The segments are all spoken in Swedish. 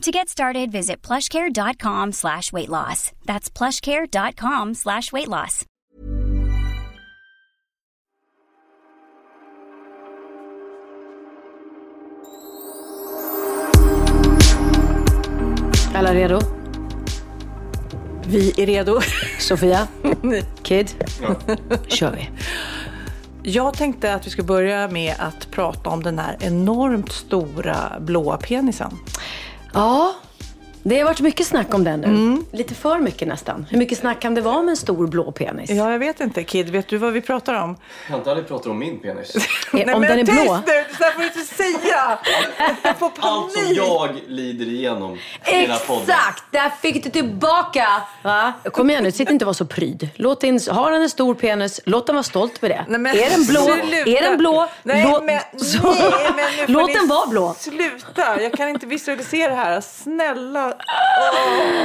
To get started, visit plushcare.com slash weight loss. That's plushcare.com slash weight loss. Alla redo? Vi är redo. Sofia? Kid? kör vi. Jag tänkte att vi ska börja med att prata om den här enormt stora blåa penisen. Ja, det har varit mycket snack om den nu. Lite för mycket nästan. Hur mycket snack kan det vara om en stor blå penis? Ja, jag vet inte. Kid, vet du vad vi pratar om? Jag har inte aldrig pratat om min penis. Eh, om den är blå? tyst nu! Så här får du inte säga! Jag får Allt som jag lider igenom i den här podden. Exakt! Där fick du tillbaka! Va? Kom igen nu, sitt inte och var så pryd. Låt din, har han en stor penis, låt den vara stolt med det. Nej, men är den blå, sluta. är den blå, Nej, låt, men, nej, men låt den vara blå. Sluta! Jag kan inte visualisera det här. Snälla.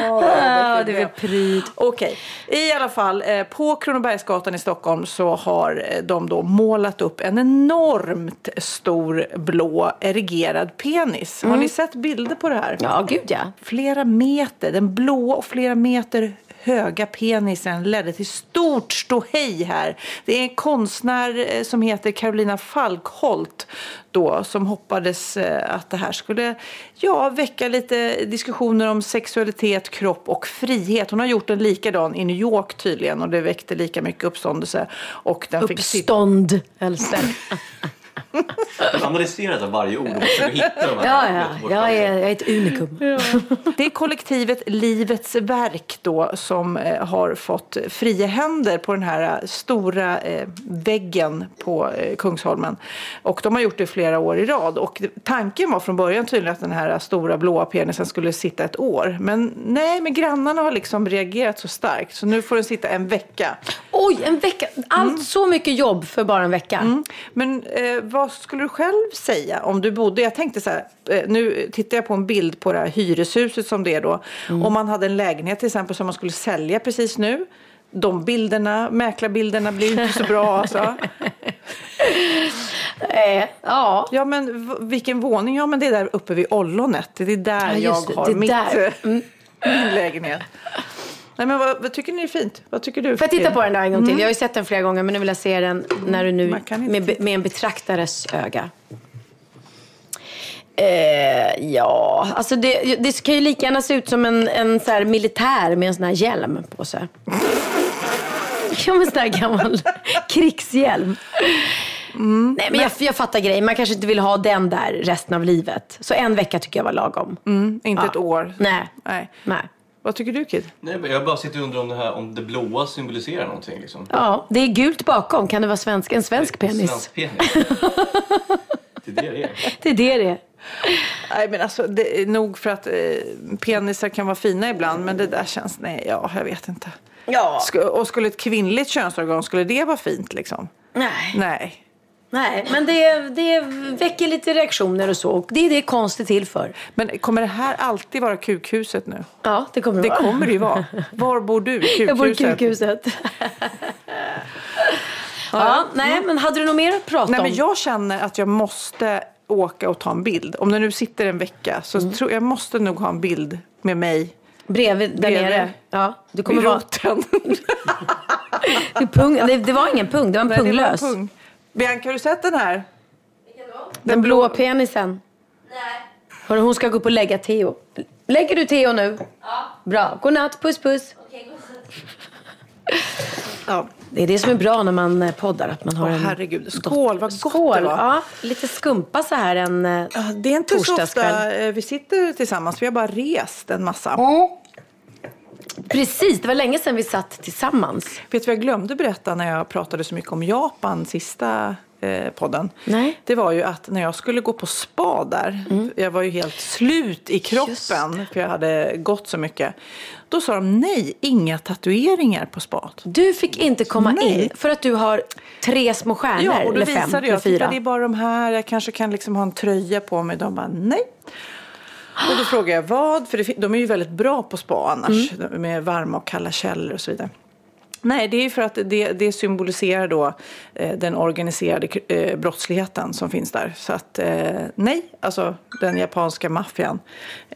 Ja, det är väl pryd. Okej, i alla fall eh, på Kronobergsgatan i Stockholm så har eh, de då målat upp en enormt stor blå erigerad penis. Har ni sett bilder på det här? Ja, gud ja. Flera meter, den blå och flera meter höga penisen ledde till stort ståhej här. Det är en konstnär eh, som heter Carolina Falkholt då som hoppades eh, att det här skulle ja, väcka lite diskussioner om sexualitet, kropp och frihet. Hon har gjort en likadan i New York tydligen och det väckte lika mycket uppståndelse. Och den fick Uppstånd. Jag har analyserat av varje ord och hitta de här Ja, ja. Jag är, jag är ett unikum. Det är kollektivet Livets verk då som eh, har fått fria händer på den här eh, stora eh, väggen på eh, Kungsholmen. Och de har gjort det flera år i rad. Och tanken var från början tydligen att den här stora blåa penisen skulle sitta ett år. Men nej, men grannarna har liksom reagerat så starkt så nu får den sitta en vecka. Oj, en vecka. Allt så mycket jobb för bara en vecka. Men eh, vad skulle du själv säga om du bodde, jag tänkte så här, eh, nu tittar jag på en bild på det här hyreshuset som det är då. Om man hade en lägenhet till exempel som man skulle sälja precis nu. De bilderna, mäklarbilderna blir inte så bra alltså. Eh, ja. Ja men vilken våning? Ja men det är där uppe vid ollonet. Det är där Ja, jag har det mitt, där. Mm. eh, min lägenhet. Nej men vad, vad tycker ni är fint? Vad tycker du? Får jag titta på den där en gång till? Jag har ju sett den flera gånger men nu vill jag se den när du nu, med, med en betraktares öga. Eh, ja, alltså det, det kan ju lika gärna se ut som en, en så här militär med en sån här hjälm på sig. Ja, men sån här gammal krigshjälm. Nej, men jag, jag fattar grejen. Man kanske inte vill ha den där resten av livet. Så en vecka tycker jag var lagom. Inte Ja. ett år. Nej. Nej. Nej. Vad tycker du Kid? Nej, men jag bara sitter och undrar om det här om det blåa symboliserar någonting. Liksom. Ja, det är gult bakom. Kan det vara svensk, en svensk penis? Svensk penis. det är det det är. Det är det det är. Nej men alltså det är nog för att eh, penisar kan vara fina ibland men det där känns, nej ja jag vet inte. Ja. Sk- och skulle ett kvinnligt könsorgan, skulle det vara fint liksom? Nej. Nej. Nej, men det, det väcker lite reaktioner och så. Och det är det konst är till för. Men kommer det här alltid vara kukhuset nu? Ja, det kommer det Det vara. kommer det ju vara. Var bor du? Kukhuset? Jag bor i kukhuset. ja, nej, men hade du något mer att prata Nej om? men jag känner att jag måste åka och ta en bild. Om det nu sitter en vecka så Mm. tror jag måste nog ha en bild med mig Bredvid, där Bredvid. nere. Ja, du kommer vid vara... roten. Det, är pung, det, det var ingen pung, det var en Nej, det var en punglös. pung. Bianca har du sett den här? Den blå penisen. Nej. Hörru, hon ska gå upp och lägga Theo. Lägger du Theo nu? Ja. Bra. Godnatt, puss puss. Ja. Det är det som är bra när man eh, poddar. Att man har Åh, en herregud. Skål, vad gott Skål. det var. Ja, lite skumpa så här en eh, Ja, Det är inte så torsdagskväll. ofta eh, vi sitter tillsammans. Vi har bara rest en massa. Precis, det var länge sedan vi satt tillsammans. Vet du vad jag glömde berätta när jag pratade så mycket om Japan sista eh, podden? Nej. Det var ju att när jag skulle gå på spa där, jag var ju helt slut i Mm. Kroppen för jag hade gått så mycket. Då sa de nej, inga tatueringar på spat. Du fick inte komma Nej. in för att du har tre små stjärnor. Ja, och då eller fem, visade eller jag, titta fyra. det är bara de här, jag kanske kan liksom ha en tröja på mig. De bara nej. Och då frågade jag vad, för det, de är ju väldigt bra på spa annars, Mm. med varma och kalla källor och så vidare. Nej, det är för att det, det symboliserar då eh, den organiserade eh, brottsligheten som finns där. Så att eh, nej, alltså den japanska maffian.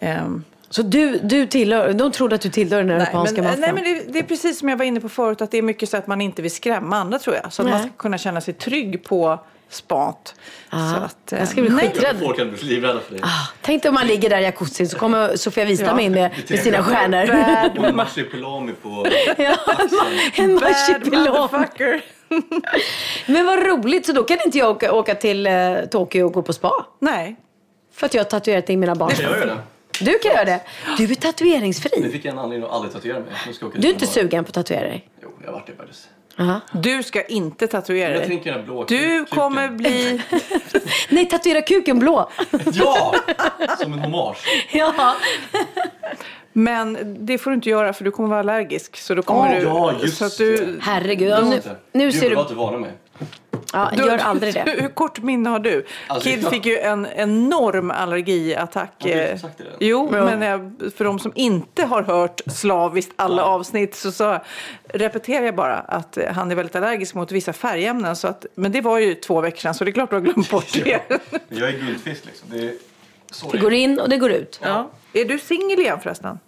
Ehm, Så du, du tillhör, de trodde att du tillhör den japanska men, maffian? nej, men det, det är precis som jag var inne på förut, att det är mycket så att man inte vill skrämma andra tror jag. Så att man Nej. ska kunna känna sig trygg på spat. Ja, Så att, eh, jag ska bli nej. skiträdd. Folk hade blivit livrädda för dig. Ah, tänk dig om man ligger där i jacuzzin så kommer Sofia Wistam Ja, in med, med sina stjärnor. Och en marsipelami på ja, en motherfucker. Men vad roligt, så då kan inte jag åka, åka till eh, Tokyo och gå på spa? Nej. För att jag har tatuerat in mina barn. Jag gör det. Du kan göra det. Du är Nu tatueringsfri. fick jag en anledning att aldrig tatuera mig. Nu ska jag åka Du är inte sugen på att tatuera dig? Jo, jag har varit det faktiskt. Aha. Du ska inte tatuera Jag dig. tänker den här blå Du kuken. kommer bli... Nej, tatuera kuken blå. Ja! Som en hommage. ja. Men det får du inte göra för du kommer vara allergisk. Så då kommer du... ja, just så att du. Herregud. Nu, nu ser du... var att du varnade mig. Ja, du gör aldrig det. Hur kort minne har du? Alltså, Kid ja. fick ju en enorm allergiattack. Har du inte eh, sagt det? Jo, Ja. men jag, för de som inte har hört slaviskt alla avsnitt så, så repeterar jag bara att eh, han är väldigt allergisk mot vissa färgämnen. Så att, men det var ju två veckor sedan så det är klart du har glömt bort det. Jag är guldfisk liksom. Det är Det går in och det går ut. ja. Är du singel igen förresten?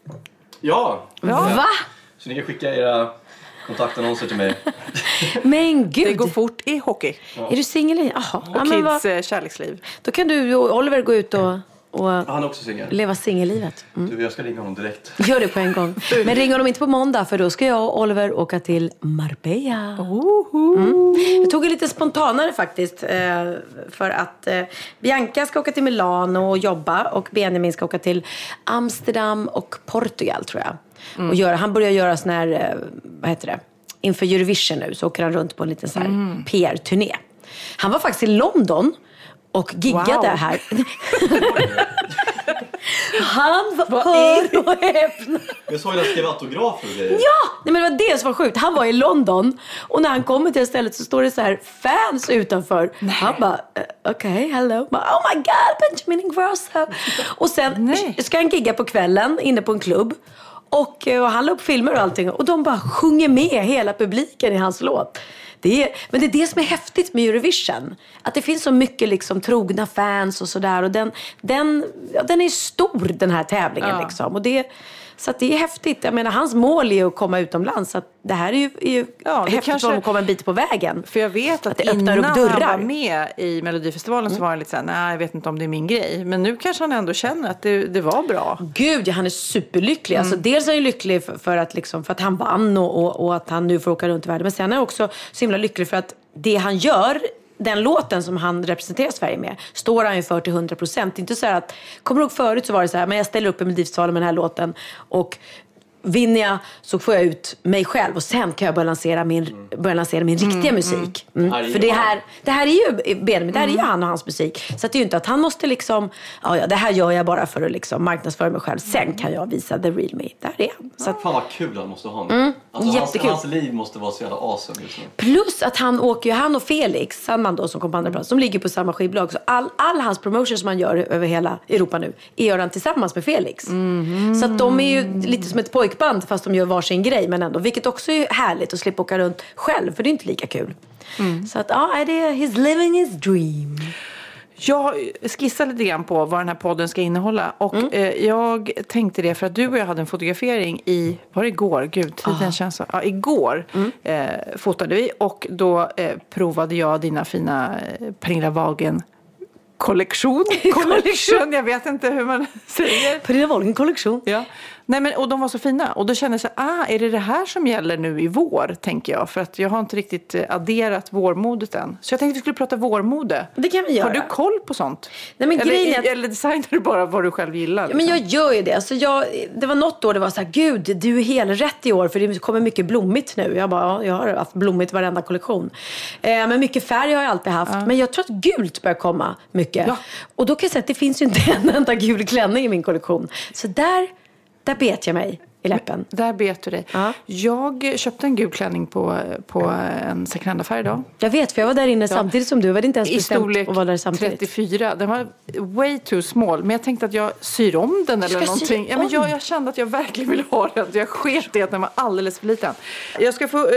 Ja! Va? Så ni kan skicka era kontaktannonser till mig. Men Det gud. går fort i hockey Är du singel? Jaha. Ja, och men vad, kids eh, kärleksliv. då kan du och Oliver gå ut och, och Han är också singel. leva singellivet. Mm. Du, jag ska ringa honom direkt. Gör det på en gång. Men ring honom inte på måndag för då ska jag och Oliver åka till Marbella. Mm. Jag tog det lite spontanare faktiskt. eh, För att eh, Bianca ska åka till Milano och jobba och Benjamin ska åka till Amsterdam och Portugal tror jag. Och göra, han börjar göra sån här, eh, vad heter det, inför Eurovision nu så åker han runt på en liten sån här PR-turné. Han var faktiskt i London och giggade Wow. här. han var, hör och häpna. Jag såg att han skrev autografer och grejer. Ja! Nej, men det var det som var sjukt. Han var i London och när han kommer till stället så står det så här fans utanför. Han bara, eh, okej, hello. Bara, oh my god, Benjamin Ingrosso. Och sen Nej. ska han gigga på kvällen inne på en klubb. Och, eh, och han la upp filmer och allting och de bara sjunger med hela publiken i hans låt. Det är, men det är det som är häftigt med Eurovision. Att det finns så mycket liksom trogna fans och sådär. Och den, den, ja, den är stor den här tävlingen. Ja. Liksom. Och det, så det är häftigt. Jag menar, hans mål är att komma utomlands. Så det här är ju, är ju Ja, häftigt kanske- om att komma en bit på vägen. För jag vet att, Att innan. Mm. han var med i Melodifestivalen så var han lite såhär, nej jag vet inte om det är min grej. Men nu kanske han ändå känner att det, det var bra. Gud, han är superlycklig. Alltså, Mm. dels är han ju lycklig för, för, att, liksom, för att han vann och, och, och att han nu får åka runt i världen. Men sen är han också så himla lycklig för att det han gör, den låten som han representerar Sverige med, står han ju för till 100 procent. Inte så att, kommer du ihåg förut så var det så här, men jag ställer upp i Melodifestivalen med den här låten och Vinner jag så får jag ut mig själv och sen kan jag börja lansera min, börja lansera min riktiga musik. Mm. Här är För det här, det här är ju Benjamin, det här är ju han och hans musik. Så det är ju inte att han måste liksom, ja, ja det här gör jag bara för att liksom marknadsföra mig själv. Sen kan jag visa the real me. Där är han. Så att, Fan vad kul han måste ha nu. Alltså, hans, jättekul. hans liv måste vara så jävla awesome just nu. plus att han åker ju, han och Felix Sandman då som kom på andra plats, de ligger på samma skivbolag. Så all, all hans promotion som han gör över hela Europa nu, gör han tillsammans med Felix. Så att de är ju lite som ett pojkband fast de gör varsin grej men ändå. Vilket också är härligt att slippa åka runt själv för det är inte lika kul. Så att ja, det är he's living his dream. Jag skissar lite grann på vad den här podden ska innehålla. Och Mm. eh, jag tänkte det för att du och jag hade en fotografering i, var det igår? Gud, tiden Ah. känns så. Ja, igår Mm. eh, fotade vi och då eh, provade jag dina fina eh, Pernilla Wahlgren kollektion. Collection, jag vet inte hur man säger. Pernilla Wahlgren kollektion. Ja. Nej, men, och de var så fina. Och då kände jag så ah, är det det här som gäller nu i vår, tänker jag. För att jag har inte riktigt eh, adderat vårmodet än. Så jag tänkte vi skulle prata vårmode. Det kan vi göra. Har du koll på sånt? Nej, men eller, grejen att- eller designar du bara vad du själv gillar? Ja, men liksom? jag gör ju det. Alltså jag, det var något år det var så här, gud du är helt rätt i år för det kommer mycket blommigt nu. Jag bara, ja, jag har haft blommigt varenda kollektion. Eh, men mycket färg har jag alltid haft. Men jag tror att gult börjar komma mycket. Ja. Och då kan jag säga att det finns ju inte en enda gul klänning i min kollektion. Så där, där bet jag mig i läppen. Där bet du dig. Ja. Jag köpte en gul klänning på, på en second hand-affär idag. Jag vet, för jag var där inne samtidigt som du. Jag hade inte ens I storlek att vara där samtidigt. 34. Den var way too small. Men jag tänkte att jag syr om den eller någonting. Ja, men jag, jag kände att jag verkligen ville ha den. Jag sket i att den var alldeles för liten. Jag ska få eh,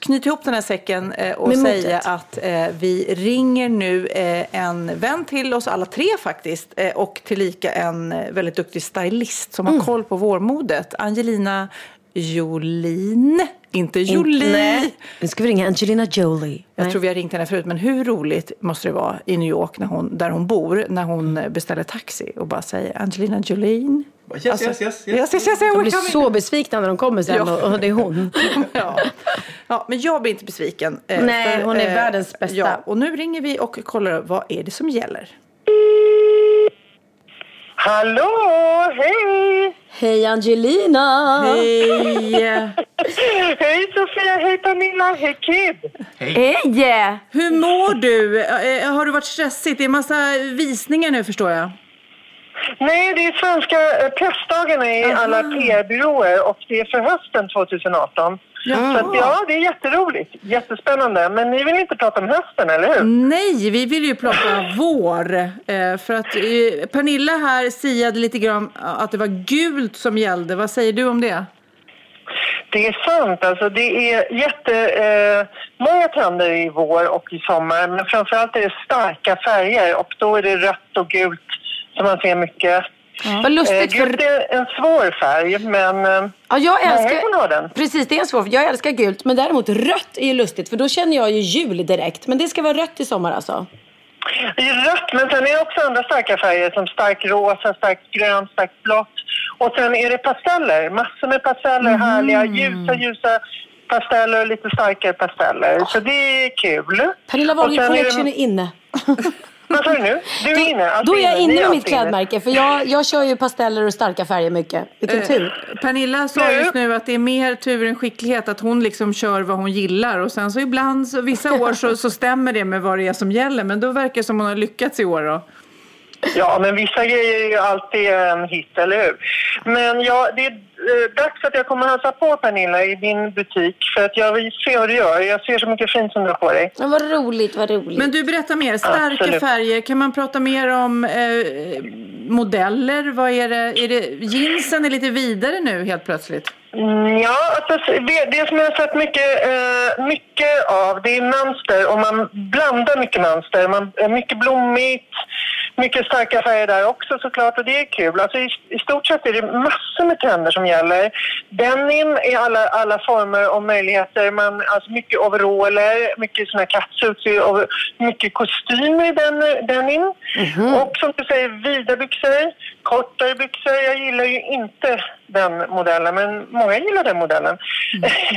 knyta ihop den här säcken eh, och Med säga modet. att eh, vi ringer nu eh, en vän till oss alla tre faktiskt. Eh, och tillika en eh, väldigt duktig stylist som Mm. har koll på vårmodet. Angelina Jolin. Inte Jolie. Nej. Nu ska vi ringa Angelina Jolie. Jag Nej. tror vi har ringt henne förut, men hur roligt måste det vara i New York när hon, där hon bor när hon beställer taxi och bara säger Angelina Jolie. Yes, yes, yes, yes. yes, yes, yes, De blir coming. så besvikna när de kommer sen Ja. och, och det är hon. ja. ja, men jag blir inte besviken. eh, Nej, hon är världens bästa. Ja, och nu ringer vi och kollar vad är det som gäller. Hallå, hej! Hej Angelina! Hej! Hej Sofia, hej Pernilla, hej Kid! Hej! Hur mår du? Eh, Har du varit stressigt? Det är massa visningar nu förstår jag. Nej, det är svenska eh, pressdagarna i alla PR-byråer och det är för hösten 2018. Så att, ja, det är jätteroligt, jättespännande. Men ni vill inte prata om hösten, eller hur? Nej, vi vill ju prata vår. Eh, För att eh, Pernilla här siade lite grann att det var gult som gällde. Vad säger du om det? Det är sant. Alltså, det är jättemånga eh, många trender i vår och i sommar. Men framförallt är det starka färger och då är det rött och gult som man ser mycket. Vad Eh, lustigt gult för... är en svår färg, men eh, Ja, jag många älskar... kan ha den. Precis, det är en svår. Jag älskar gult, men däremot rött är ju lustigt för då känner jag ju jul direkt. Men det ska vara rött i sommar alltså. Det är rött, men sen är det också andra starka färger som stark rosa, starkt grönt, starkt blått. Och sen är det pasteller, massor med pasteller, Mm. härliga ljusa, ljusa pasteller och lite starkare pasteller. Så det är kul. Pernilla Wahlgren sen är det- Collection är inne. Vad sa du nu? Du är inne? Alltså Då är jag Ni inne med mitt klädmärke för jag, jag kör ju pasteller och starka färger mycket. Vilken tur. Eh, Pernilla sa just nu att det är mer tur än skicklighet att hon liksom kör vad hon gillar och sen så ibland, så, vissa år så, så stämmer det med vad det är som gäller men då verkar det som hon har lyckats i år då. Ja, men vissa grejer är ju alltid en hit, eller hur? Men ja, det är eh, dags att jag kommer hälsa på Pernilla i din butik för att jag vill se vad du gör. Jag ser så mycket fint som du har på dig. Men vad roligt, vad roligt. Men du berättar mer, starka Absolut. färger, kan man prata mer om eh, modeller? Vad är det? Är det? Jeansen är lite vidare nu helt plötsligt. Mm, Ja, alltså, det, det som jag har sett mycket, eh, mycket av det är mönster och man blandar mycket mönster. Man, eh, mycket blommigt, mycket starka färger där också såklart och det är kul. Alltså, i, I stort sett är det massor med trender som gäller. Denim i alla, alla former och möjligheter. Man, alltså mycket overaller, mycket såna catsuits, mycket kostymer i den, denim. Och som du säger, vida byxor, kortare byxor. Jag gillar ju inte den modellen, men många gillar den modellen.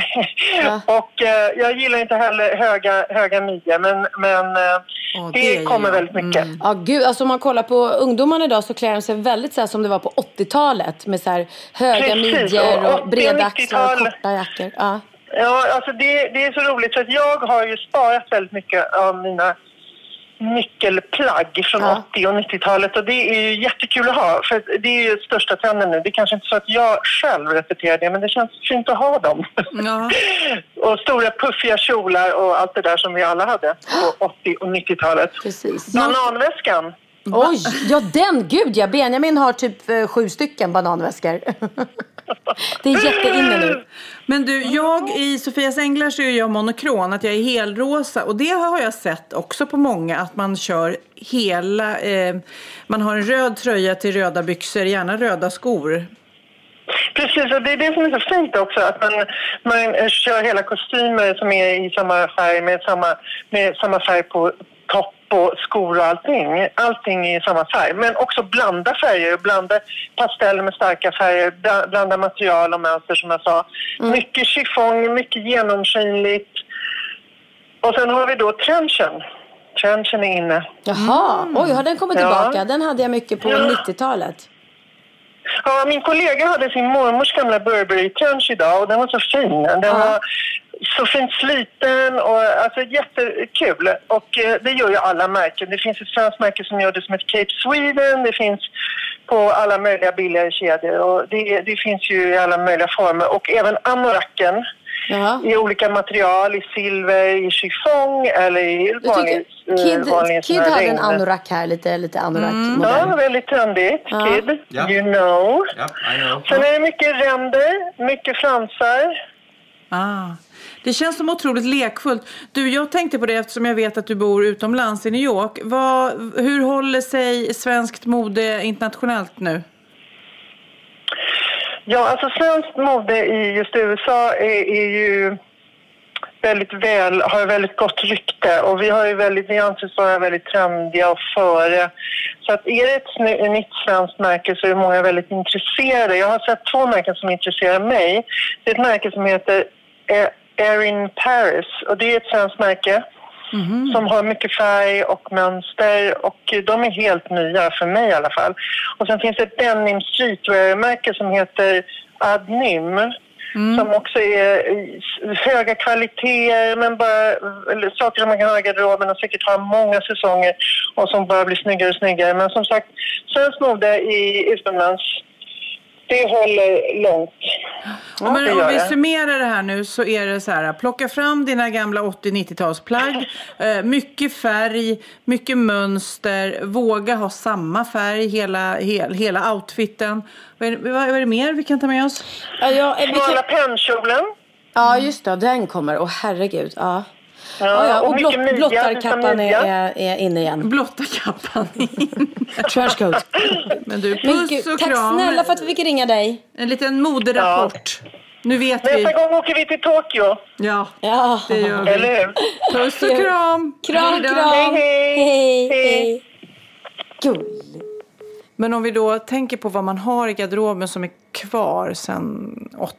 och eh, jag gillar inte heller höga, höga midjor, men, men eh, Åh, det, det kommer jag. väldigt mycket. Ja, gud, alltså om man kollar på ungdomarna idag så klär de sig väldigt så här som det var på 80-talet med så här höga midjor och och 80- breda axlar och 90-tal. korta jackor. Ja. Ja, alltså det, det är så roligt för att jag har ju sparat väldigt mycket av mina nyckelplagg från Ja. 80 och 90-talet och det är ju jättekul att ha för det är ju största trenden nu. Det är kanske inte så att jag själv repeterar det men det känns fint att ha dem. Ja. och stora puffiga kjolar och allt det där som vi alla hade på 80 och 90-talet. Precis. Bananväskan. Oj, ja den, gud ja. Benjamin har typ eh, sju stycken bananväskor. det är jätteinne nu. Men du, jag i Sofias Änglar så är jag monokron, att jag är helrosa. Och det har jag sett också på många, att man kör hela... Eh, man har en röd tröja till röda byxor, gärna röda skor. Precis, och det är det som är så fint också. Att man, man kör hela kostymer som är i samma färg med samma, med samma färg på på skor och allting. Allting i samma färg. Men också blanda färger, blanda pasteller med starka färger, bla- blanda material och mönster som jag sa. Mycket chiffong, mycket genomskinligt. Och sen har vi då trenchen. Trenchen är inne. Jaha, oj har den kommit Ja. tillbaka? Den hade jag mycket på Ja. 90-talet. Ja, min kollega hade sin mormors gamla Burberry-trench idag och den var så fin. Den Ja. var så fint sliten och alltså jättekul. Och eh, det gör ju alla märken. Det finns ett svenskt märke som gör det som ett Cape Sweden. Det finns på alla möjliga billigare kedjor och det, det finns ju i alla möjliga former. Och även anoraken Jaha. i olika material, i silver, i chiffong eller i vanlig, eh, Kid, vanlig Kid hade en anorak här, lite, lite anorak-modell. Ja, väldigt trendigt. Ja. Kid, Ja. you know. Ja, I know. Sen är det mycket ränder, mycket fransar. Ah. Det känns som otroligt lekfullt. Du, jag tänkte på det eftersom jag vet att du bor utomlands i New York. Vad, hur håller sig svenskt mode internationellt nu? Ja, alltså svenskt mode i just USA är, är ju väldigt väl, har väldigt gott rykte och vi har ju väldigt, vi anses vara väldigt trendiga och före. Så att är det ett sny- ett nytt svenskt märke så är många väldigt intresserade. Jag har sett två märken som intresserar mig. Det är ett märke som heter Erin Paris och det är ett svenskt märke som har mycket färg och mönster och de är helt nya för mig i alla fall. Och sen finns det ett denim streetwear-märke som heter Adnym som också är höga kvaliteter men bara saker som man kan ha i garderoben och säkert ha många säsonger och som bara blir snyggare och snyggare. Men som sagt, svenskt mode i utomlands, det håller långt. Ja, men om vi summerar det här nu så är det så här. Plocka fram dina gamla 80-90-talsplagg. Eh, mycket färg, mycket mönster. Våga ha samma färg hela, hel, hela outfiten. Vad är, vad, är det mer vi kan ta med oss? Ja, ja, eh, vi Smala kan, pennkjolen. ja, just det. Den kommer. Åh, herregud. Ja. Ja, Ja, ja. Och, och blott, midja, blottarkappan är, är, är inne igen. Blotta kappan in. Trenchcoat. Men du, Men puss gud, och tack kram. snälla för att vi fick ringa dig. En liten moderapport. Nu vet vi. Nästa gång åker vi till Tokyo, Ja, Ja. det gör vi. eller hur? Puss och kram. Kram, Hej kram. Hej, hej. Hej, hej. Gulligt. Men om vi då tänker på vad man har i garderoben som är kvar sedan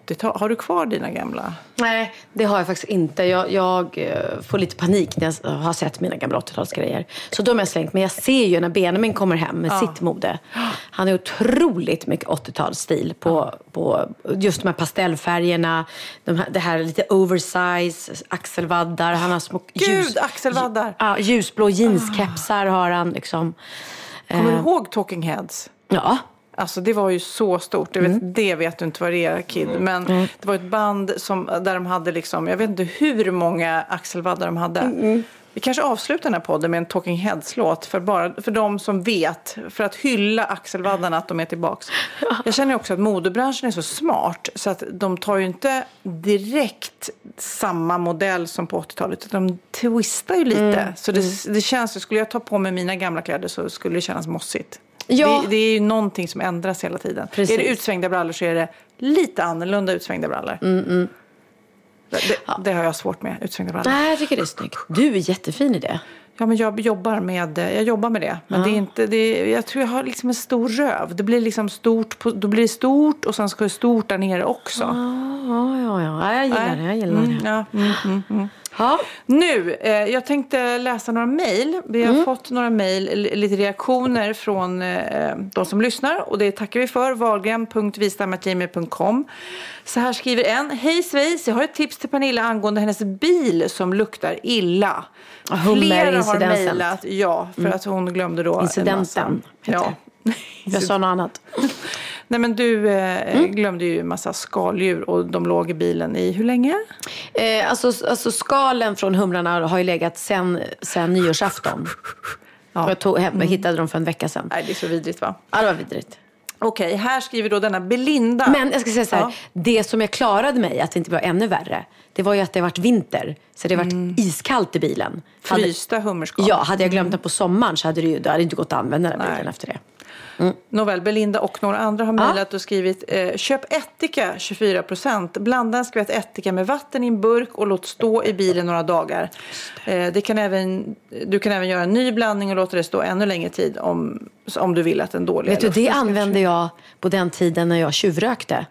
80-talet. Har du kvar dina gamla? Nej, det har jag faktiskt inte. Jag, jag eh, får lite panik när jag har sett mina gamla 80-talsgrejer. Så de har jag slängt. Men jag ser ju när Benjamin kommer hem med sitt mode. Han är otroligt mycket 80-talsstil på, på just de här pastellfärgerna. De här, det här lite oversize, axelvaddar. Han har små Gud, axelvaddar. Ja, ljusblå jeanskepsar har han liksom. Kommer du Eh, ihåg Talking Heads? Ja. Alltså det var ju så stort. Det vet, Mm. det vet du inte vad det är Kid. Men det var ett band som, där de hade liksom, jag vet inte hur många axelvaddar de hade. Mm, Vi kanske avslutar den här podden med en Talking Heads-låt för, bara, för de som vet. För att hylla axelvaddarna att de är tillbaks. Jag känner också att modebranschen är så smart så att de tar ju inte direkt samma modell som på 80-talet. Utan de twistar ju lite. Mm, Så det, det känns, skulle jag ta på mig mina gamla kläder så skulle det kännas mossigt. Ja. Det, det är ju någonting som ändras hela tiden. Precis. Är det utsvängda brallor så är det lite annorlunda utsvängda brallor. Mm, Det, det, det har jag svårt med, utsvängda brallor. Nej, jag tycker det är snyggt. Du är jättefin i det. Ja, men jag jobbar med, jag jobbar med det. Men det är inte, det är, jag tror jag har liksom en stor röv. Det blir liksom stort, på, då blir det stort och sen ska det stort där nere också. Ja, ja, ja. Jag gillar det. Jag gillar Mm, det. ja, mm, mm, mm. Ja. Nu, eh, jag tänkte läsa några mejl. Vi har fått några mejl, li- lite reaktioner från eh, de som lyssnar. Och det tackar vi för. Wahlgren.vistamagmail.com Så här skriver en. Hej Svejs, jag har ett tips till Pernilla angående hennes bil som luktar illa. Flera har mejlat. Ja, för att hon glömde då en Incidenten, massa. heter Ja. Jag sa något annat. Nej men du eh, Mm. glömde ju en massa skaldjur och de låg i bilen i hur länge? Eh, alltså, alltså skalen från humrarna har ju legat sen, sen nyårsafton. Ja. Jag tog hem, hittade dem för en vecka sedan. Nej det är så vidrigt va? Ja, det var vidrigt. Okej, här skriver då denna Belinda. Men jag ska säga så här. Ja. Det som jag klarade mig, att det inte var ännu värre. Det var ju att det varit vinter. Så det varit iskallt i bilen. Frysta hummerskal. Ja, hade jag glömt den på sommaren så hade det ju det hade inte gått att använda den bilen efter det. Nåväl, Belinda och några andra har mejlat och skrivit eh, köp ättika 24 procent. Blanda en skvätt ättika med vatten i en burk och låt stå i bilen några dagar. Eh, det kan även, du kan även göra en ny blandning och låta det stå ännu längre tid om, om du vill att den dåliga Vet du, det använde jag på den tiden när jag tjuvrökte.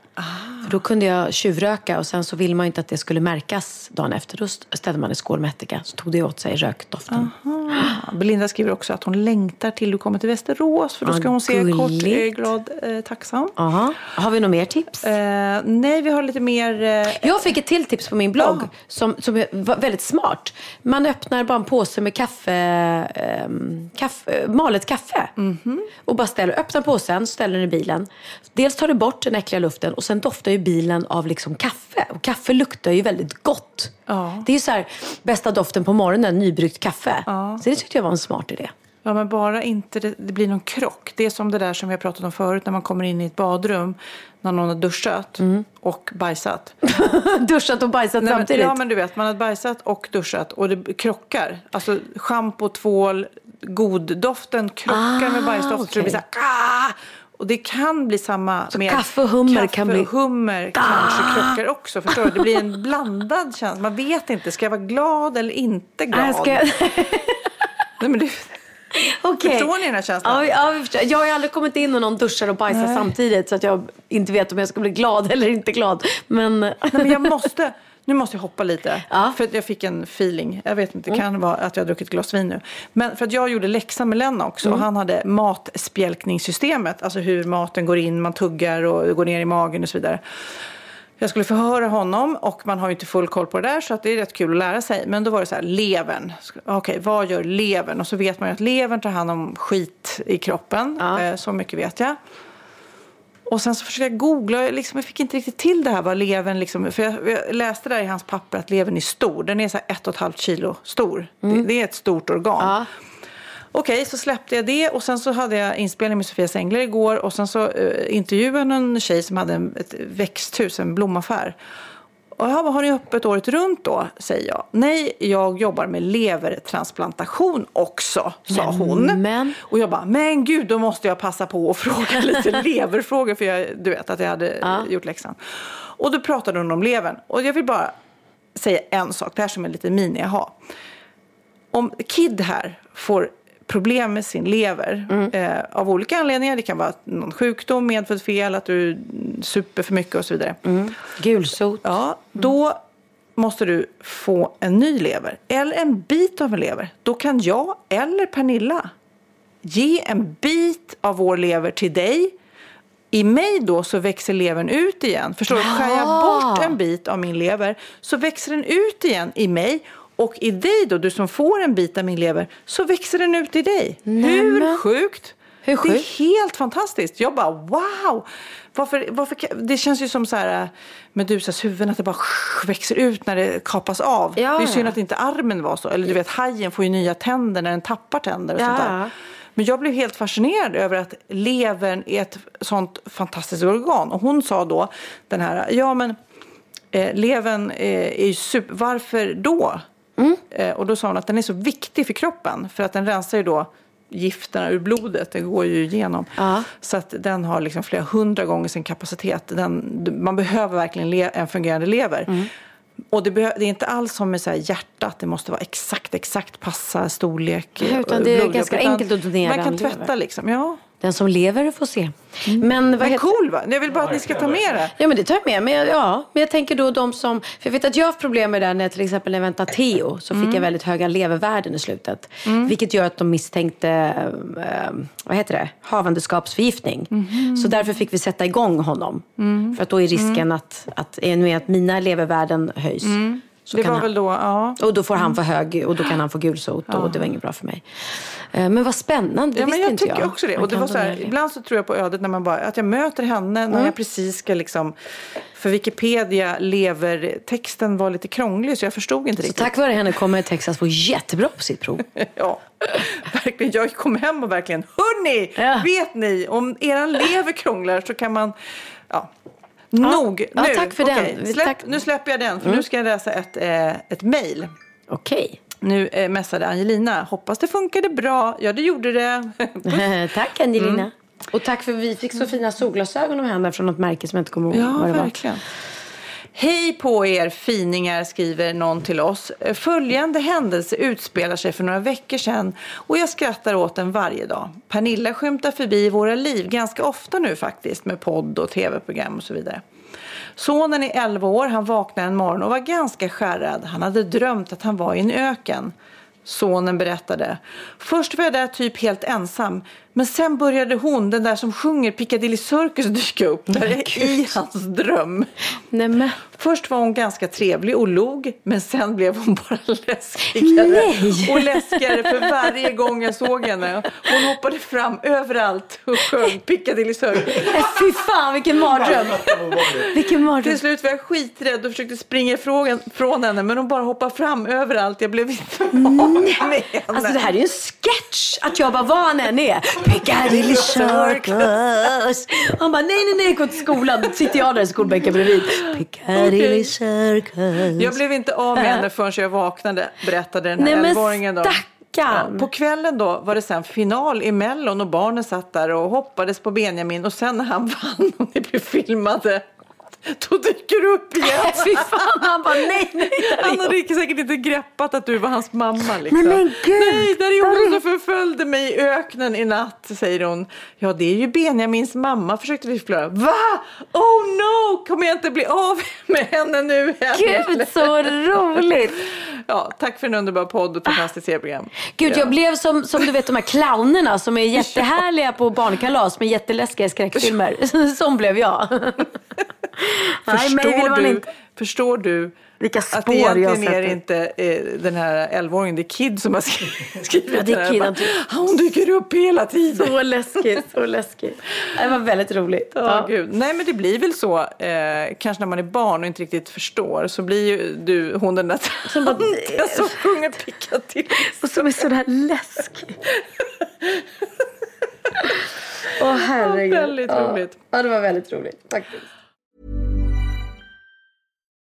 För då kunde jag tjuvröka och sen så ville man inte att det skulle märkas dagen efter. Då ställde man en skål med ättika så tog det åt sig rökdoften. Ah, Belinda skriver också att hon längtar till du kommer till Västerås för då Ah, ska hon se kort, glad, eh, tacksam. Aha. Har vi något mer tips? Eh, nej, vi har lite mer... Eh, Jag fick ett till tips på min blogg Ja. som, som var väldigt smart. Man öppnar bara en påse med kaffe, ehm, kaffe malet kaffe. Mhm. Och bara ställer, öppnar påsen, ställer den i bilen. Dels tar det bort den äckliga luften och sen doftar ju bilen av liksom kaffe. Och kaffe luktar ju väldigt gott. Ja. Det är så här, bästa doften på morgonen, nybryggt kaffe. Så det tyckte jag var en smart idé. Ja, men bara inte det, det blir någon krock. Det är som det där som vi har pratat om förut när man kommer in i ett badrum när någon har duschat Mm. och bajsat. Duschat och bajsat Nej, men, samtidigt. ja, men du vet, man har bajsat och duschat och det krockar. Alltså schampo, tvål, goddoften krockar med Ah, bajsdoften. Så det blir så här, "Ah!" Och det kan bli samma Så med kaffe och hummer kaffe kan bli- och hummer kanske krockar också. Förstår du? Det blir en blandad känsla. Man vet inte, ska jag vara glad eller inte glad? Ska. Nej, men du, Okej. Förstår ni den här känslan? Ja, ja, jag har aldrig kommit in och någon duschar och bajsar samtidigt så att jag inte vet om jag ska bli glad eller inte glad. Men, Nej, men jag måste, nu måste jag hoppa lite. Ja. Mm. För att jag fick en feeling. Jag vet inte, det kan vara att jag har druckit ett glas vin nu. Men för att jag gjorde läxan med Lenna också. Mm. Och han hade matspjälkningssystemet. Alltså hur maten går in, man tuggar och går ner i magen och så vidare. Jag skulle förhöra honom och man har ju inte full koll på det där så det är rätt kul att lära sig. Men då var det så här, levern. Okej, vad gör levern? Och så vet man ju att levern tar hand om skit i kroppen. Ja. Eh, Så mycket vet jag. Och sen så försökte jag googla, liksom, jag fick inte riktigt till det här vad levern liksom, för jag, jag läste där i hans papper att levern är stor. Den är så här ett och ett halvt kilo stor. Det, det är ett stort organ. Ja. Okej, så släppte jag det och sen så hade jag inspelning med Sofia Sängler igår och sen så uh, intervjuade jag en tjej som hade en, ett växthus, en blomaffär. Och jag bara, har ni öppet året runt då? Säger jag. Nej, jag jobbar med levertransplantation också, sa hon. Nämen. Och jag bara, men gud, då måste jag passa på att fråga lite leverfrågor för jag, du vet att jag hade Ja. gjort läxan. Och då pratade hon om levern. Och jag vill bara säga en sak, det här som är lite mini aha. Om Kid här får problem med sin lever eh, av olika anledningar. Det kan vara någon sjukdom, medfött fel, att du super för mycket och så vidare. Gulsot. Ja, då måste du få en ny lever eller en bit av en lever. Då kan jag eller Pernilla ge en bit av vår lever till dig. I mig då så växer levern ut igen. Förstår du? Skär jag bort en bit av min lever så växer den ut igen i mig. Och i dig då, du som får en bit av min lever, så växer den ut i dig. Hur Nämen. sjukt? Hur Det är helt fantastiskt. Jag bara wow! Varför, varför, det känns ju som så här äh, Medusas huvuden, att det bara växer ut när det kapas av. Ja, det är synd att inte armen var så. Eller du vet, hajen får ju nya tänder när den tappar tänder och Ja. sånt där. Men jag blev helt fascinerad över att levern är ett sånt fantastiskt organ. Och hon sa då, den här, ja men eh, levern eh, är ju super, varför då? Mm. Eh, och då sa hon att den är så viktig för kroppen. För att den rensar ju då gifterna ur blodet, det går ju igenom. Ja. Så att den har liksom flera hundra gånger sin kapacitet. Den, man behöver verkligen le, en fungerande lever. Mm. Och det, det är inte alls som med så hjärtat, det måste vara exakt, exakt passa storlek. Ja, utan eh, det är ganska utan enkelt att donera Man kan tvätta lever. liksom, ja. Den som lever får se. Men, vad Men heter- cool va? Jag vill bara att ni ska ta med det. Ja men det tar jag med. Men jag, ja, men jag tänker då de som, för jag vet att jag har haft problem med det där när jag till exempel när jag väntade Theo så fick jag väldigt höga levervärden i slutet. Vilket gör att de misstänkte, eh, vad heter det, havandeskapsförgiftning. Så därför fick vi sätta igång honom. För att då är risken att, att, i och med att mina levervärden höjs. Så Det var han, väl då, ja. och då får han för hög och då kan han få gulsot och det var inget bra för mig. Eh, Men vad spännande, det Ja, men jag inte tycker jag. också det. Man Och det var så här, ibland så tror jag på ödet när man bara, att jag möter henne när jag precis ska liksom, för Wikipedia lever, texten var lite krånglig så jag förstod inte Så riktigt. tack vare henne kommer Texas få jättebra på sitt prov. Ja, verkligen. Jag kom hem och verkligen, hörni, Ja. vet ni, om eran lever krånglar så kan man, ja. Nog Ja, nu. tack för den. Okej, Vi- Släpp, tack. Nu släpper jag den för nu ska jag läsa ett, eh, ett mejl. Okej. Nu eh, messade Angelina. Hoppas det funkade bra. Ja, det gjorde det. Tack Angelina. Och tack för vi fick så fina solglasögon av henne från något märke som jag inte kommer ihåg Ja, vad det var. verkligen. Hej på er finingar, skriver någon till oss. Följande händelse utspelar sig för några veckor sedan och jag skrattar åt den varje dag. Pernilla skymtar förbi i våra liv ganska ofta nu faktiskt med podd och tv-program och så vidare. Sonen är 11 år, han vaknade en morgon och var ganska skärrad. Han hade drömt att han var i en öken. Sonen berättade. Först var jag där typ helt ensam. Men sen började hon, den där som sjunger Piccadilly Circus, dyka upp där i hans dröm. Nej, men. Först var hon ganska trevlig och log, men sen blev hon bara läskigare Nej. och läskigare för varje gång jag såg henne. Hon hoppade fram överallt och sjöng Piccadilly Circus. Nej, Fy fan vilken mardröm. Vilken mardröm. Till slut var jag skiträdd och försökte springa ifrån från henne men hon bara hoppade fram överallt. Jag blev inte van med henne. Alltså det här är ju en sketch. Att jag bara, vad han än är. Piccadilly Circus. Han bara, nej, nej, nej, gå till skolan. Då sitter jag där i skolbänken bredvid. Piccadilly Okej. Circus. Jag blev inte av med henne förrän jag vaknade, berättade den här elvaåringen stackarn. På kvällen då var det sen final i Mellon och barnen satt där och hoppades på Benjamin och sen när han vann och ni blev filmade då dyker du upp igen. Fy fan, han bara, nej, nej. Han hade säkert inte greppat att du var hans mamma. Liksom. Nej, men gud. Nej, där är förföljde mig i öknen i natt, säger hon. Ja, det är ju Benjamins mamma, försökte vi förklara. Va? Oh no! Kommer jag inte bli av med henne nu heller? Gud, så roligt. Ja, tack för en underbar podd och fantastiskt serieprogram. Gud, ja. jag blev som, som du vet de här clownerna som är jättehärliga på barnkalas men jätteläskiga skräckfilmer. Som blev jag. Nej, Förstår man du, förstår du Vilka att spår jag egentligen är det sätter. inte eh, den här 11-åringen, det är Kid som har skri- skrivit Ja, det är här. Kid, han tycker- Hon dyker upp hela tiden. Så läskigt, så läskigt. Det var väldigt roligt. Ja, gud. Nej, men det blir väl så, eh, kanske när man är barn och inte riktigt förstår, så blir ju du hon den där Som bara- tanten som sjunger Piccadilly. Och som är sådär läskig. Åh herregud. Ja, väldigt roligt. Ja, det var väldigt roligt faktiskt.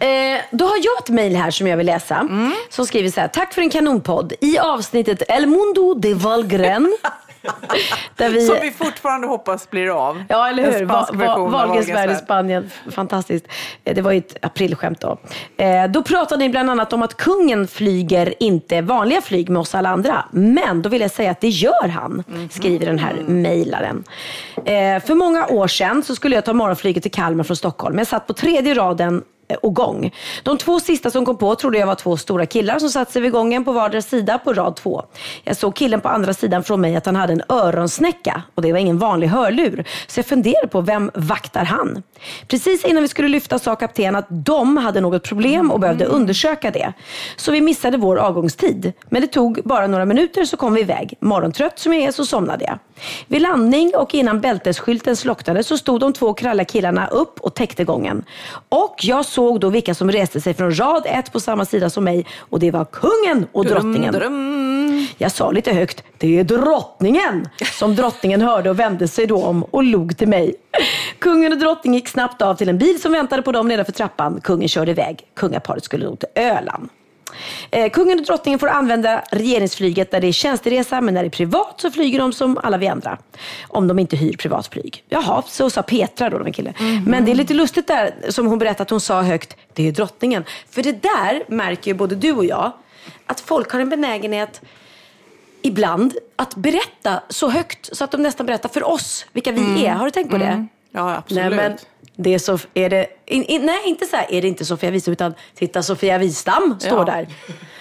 Eh, då har jag ett mejl här som jag vill läsa. Mm. Som skriver så här. Tack för en kanonpodd. I avsnittet El Mundo de Valgren. där vi... Som vi fortfarande hoppas blir av. Ja, eller hur? Va, va, Wahlgrens i Spanien. Fantastiskt. Eh, det var ju ett aprilskämt då. Eh, då pratade ni bland annat om att kungen flyger inte vanliga flyg med oss alla andra. Men då vill jag säga att det gör han, mm. skriver den här mejlaren. Eh, för många år sedan så skulle jag ta morgonflyget till Kalmar från Stockholm. Jag satt på tredje raden och gång. De två sista som kom på trodde jag var två stora killar som satt sig vid gången på vardera sida på rad två. Jag såg killen på andra sidan från mig att han hade en öronsnäcka och det var ingen vanlig hörlur. Så jag funderade på vem vaktar han? Precis innan vi skulle lyfta sa kapten att de hade något problem och behövde undersöka det. Så vi missade vår avgångstid. Men det tog bara några minuter så kom vi iväg. Morgontrött som jag är så somnade jag. Vid landning och innan bältesskylten slocknade så stod de två kralla killarna upp och täckte gången. Och jag såg då vilka som reste sig från rad ett på samma sida som mig och det var kungen och drottningen. Drum, drum. Jag sa lite högt, det är drottningen! Som drottningen hörde och vände sig då om och log till mig. Kungen och drottningen gick snabbt av till en bil som väntade på dem nedanför trappan. Kungen körde iväg. Kungaparet skulle nog till Öland. Eh, kungen och drottningen får använda regeringsflyget när det är tjänsteresa, men när det är privat så flyger de som alla vi andra. Om de inte hyr privatflyg. Jaha, så sa Petra då, den killen. Mm -hmm. Men det är lite lustigt där, som hon berättade att hon sa högt, det är drottningen. För det där märker ju både du och jag, att folk har en benägenhet ibland att berätta så högt så att de nästan berättar för oss vilka vi mm. är. Har du tänkt på det? Mm. Ja, absolut. Nej, men det är så, är det, in, in, nej, inte så här, är det inte Sofia Wistam, utan titta Sofia Wistam står ja. där.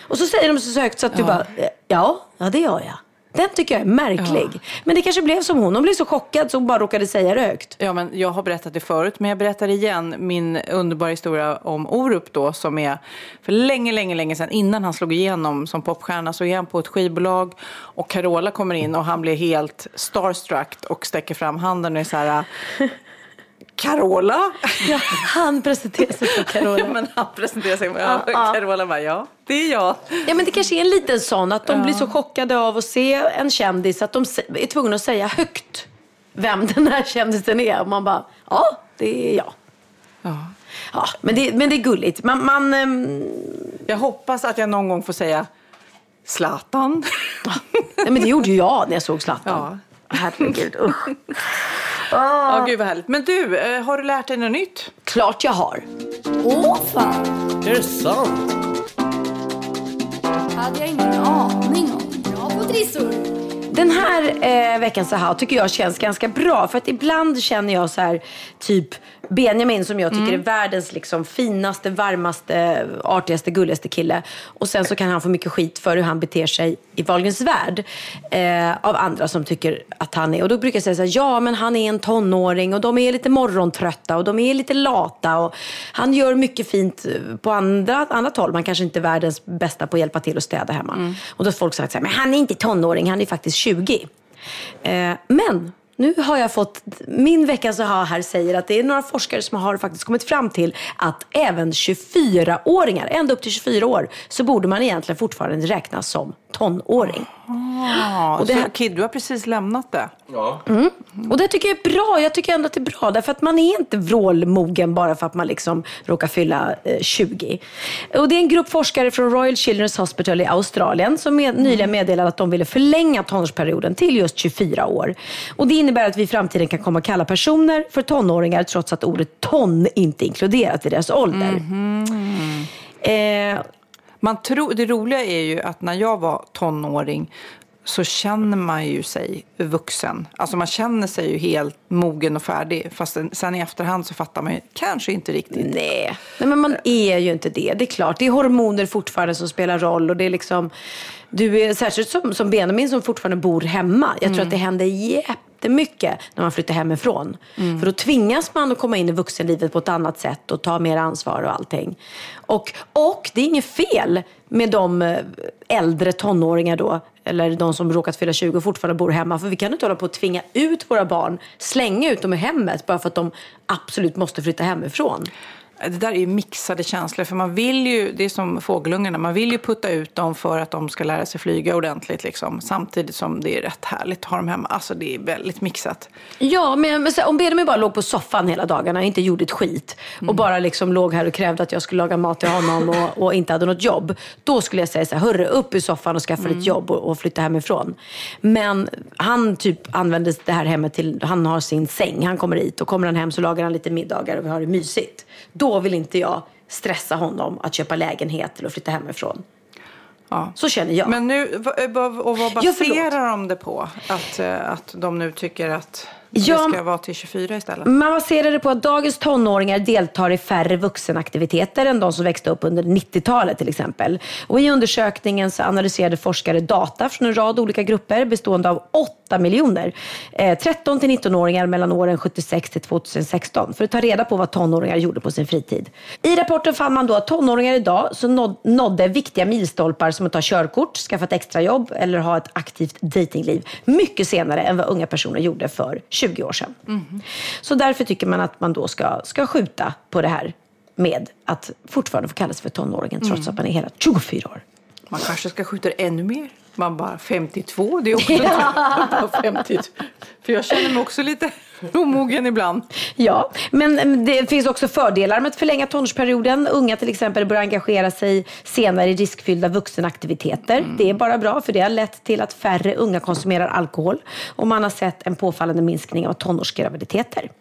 Och så säger de så högt så att ja. du bara, ja, ja det gör jag. Den tycker jag är märklig. Ja. Men det kanske blev som hon. Hon blev så chockad så hon bara råkade säga det högt. Ja, men jag har berättat det förut, men jag berättar igen min underbara historia om Orup då, som är för länge, länge, länge sedan, innan han slog igenom som popstjärna, så är han på ett skivbolag och Carola kommer in och han blir helt starstruck och sträcker fram handen och är så här Carola. Ja, han presenterar sig som Carola. Ja, men han presenterar sig som ja, ja. Carola bara, ja, det är jag. Ja, men det kanske är en liten sån, att de ja. blir så chockade av att se en kändis att de är tvungna att säga högt vem den här kändisen är. Och man bara, ja, det är jag. Ja. Ja, men det, men det är gulligt. Man, man um... Jag hoppas att jag någon gång får säga Zlatan. Ja. Men det gjorde jag när jag såg Zlatan. Ja. Herregud, usch. Ja, oh. gud vad härligt. Men du, eh, har du lärt dig något nytt? Klart jag har. Åh fan! Är det sant? hade jag ingen aning om. Bra på trissor. Den här eh, veckans Aha tycker jag känns ganska bra. För att ibland känner jag så här, typ, Benjamin som jag tycker Mm. är världens liksom finaste, varmaste, artigaste, gulligaste kille. Och sen så kan han få mycket skit för hur han beter sig i Wahlgrens värld. Eh, av andra som tycker att han är. Och då brukar jag säga så här, ja men han är en tonåring och de är lite morgontrötta och de är lite lata. Och han gör mycket fint på andra, annat håll. Man kanske inte är världens bästa på att hjälpa till att städa hemma. Och då har folk sagt så här, men han är inte tonåring, han är faktiskt 20. Eh, men nu har jag fått, min veckas aha här säger att det är några forskare som har faktiskt kommit fram till att även 24-åringar, ända upp till 24 år, så borde man egentligen fortfarande räknas som tonåring. Ja, Och det så här- Kid, du har precis lämnat det. Ja. Mm. Och det tycker jag är bra. Jag tycker ändå att det är bra. Därför att man är inte vrålmogen bara för att man liksom råkar fylla eh, 20. Och det är en grupp forskare från Royal Children's Hospital i Australien som med, nyligen meddelade att de ville förlänga tonårsperioden till just 24 år. Och det innebär att vi i framtiden kan komma att kalla personer för tonåringar trots att ordet ton inte är inkluderat i deras ålder. Eh, Man tror, det roliga är ju att när jag var tonåring så känner man ju sig vuxen. Alltså man känner sig ju helt mogen och färdig. Fast sen i efterhand så fattar man ju kanske inte riktigt. Nej. Nej, men man är ju inte det. Det är klart, det är hormoner fortfarande som spelar roll. Och det är liksom, du är, särskilt som, som Benjamin som fortfarande bor hemma. Jag tror att det händer jättemycket när man flyttar hemifrån. För då tvingas man att komma in i vuxenlivet på ett annat sätt och ta mer ansvar och allting. Och, och det är inget fel med de eh, äldre tonåringar då, eller de som råkat fylla 20 och fortfarande bor hemma. För vi kan inte hålla på att tvinga ut våra barn, slänga ut dem i hemmet bara för att de absolut måste flytta hemifrån. Det där är ju mixade känslor. För man vill ju, det är som fågelungarna, man vill ju putta ut dem för att de ska lära sig flyga ordentligt. Liksom. Samtidigt som det är rätt härligt att ha dem hemma. Alltså det är väldigt mixat. Ja, men, men så, om Benjamin bara låg på soffan hela dagarna och inte gjorde ett skit och bara liksom låg här och krävde att jag skulle laga mat till honom och, och inte hade något jobb. Då skulle jag säga så här, hörru upp ur soffan och skaffa ett jobb och, och flytta hemifrån. Men han typ använder det här hemmet till, han har sin säng, han kommer hit och kommer han hem så lagar han lite middagar och vi har det mysigt. Då vill inte jag stressa honom att köpa lägenhet eller flytta hemifrån. Ja. Så känner jag. Men nu, va- och vad Ja, baserar de det på? Att, eh, att de nu tycker att Ja, det ska vara till 24 istället? Man baserar det på att dagens tonåringar deltar i färre vuxenaktiviteter än de som växte upp under 90-talet till exempel. Och I undersökningen så analyserade forskare data från en rad olika grupper bestående av 8 miljoner eh, 13 till 19-åringar mellan åren 76 till 2016 för att ta reda på vad tonåringar gjorde på sin fritid. I rapporten fann man då att tonåringar idag så nåd, nådde viktiga milstolpar som att ta körkort, skaffa ett extrajobb eller ha ett aktivt datingliv mycket senare än vad unga personer gjorde för 20 år sedan. Så därför tycker man att man då ska, ska skjuta på det här med att fortfarande få kalla sig för tonåringen trots att man är hela 24 år. Man kanske ska skjuta ännu mer. Man bara 52, det är också ja. 50. För jag känner mig också lite omogen ibland. Ja, men mm, det finns också fördelar med att förlänga tonårsperioden. Unga till exempel bör engagera sig senare i riskfyllda vuxenaktiviteter. Det är bara bra för det har lett till att färre unga konsumerar alkohol och man har sett en påfallande minskning av tonårsgraviditeter.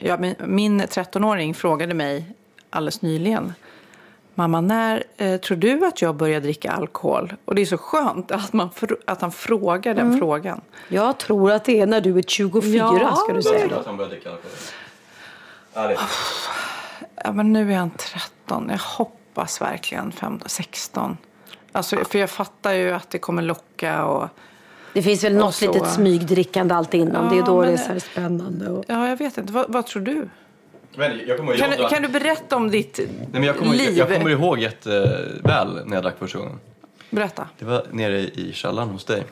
Ja, min, min 13-åring frågade mig alldeles nyligen. Mamma, när eh, tror du att jag börjar dricka alkohol? Och det är så skönt att, man fr- att han frågar den frågan. Jag tror att det är när du är 24 Ja, ska du säga då. Att han började dricka alkohol. Ärligt. Ja, men nu är han 13. Jag hoppas verkligen 15, 16. Alltså, för jag fattar ju att det kommer locka och... Det finns väl något så- litet smygdrickande alltid innan. det är Ja, då det är så här spännande. Och... Ja, jag vet inte. Vad, vad tror du? Men jag kommer, Kan, jag, du- kan du berätta om ditt Nej, men jag, kommer, liv? jag kommer ihåg jätteväl när jag drack första gången. Berätta. Det var nere i källaren hos dig.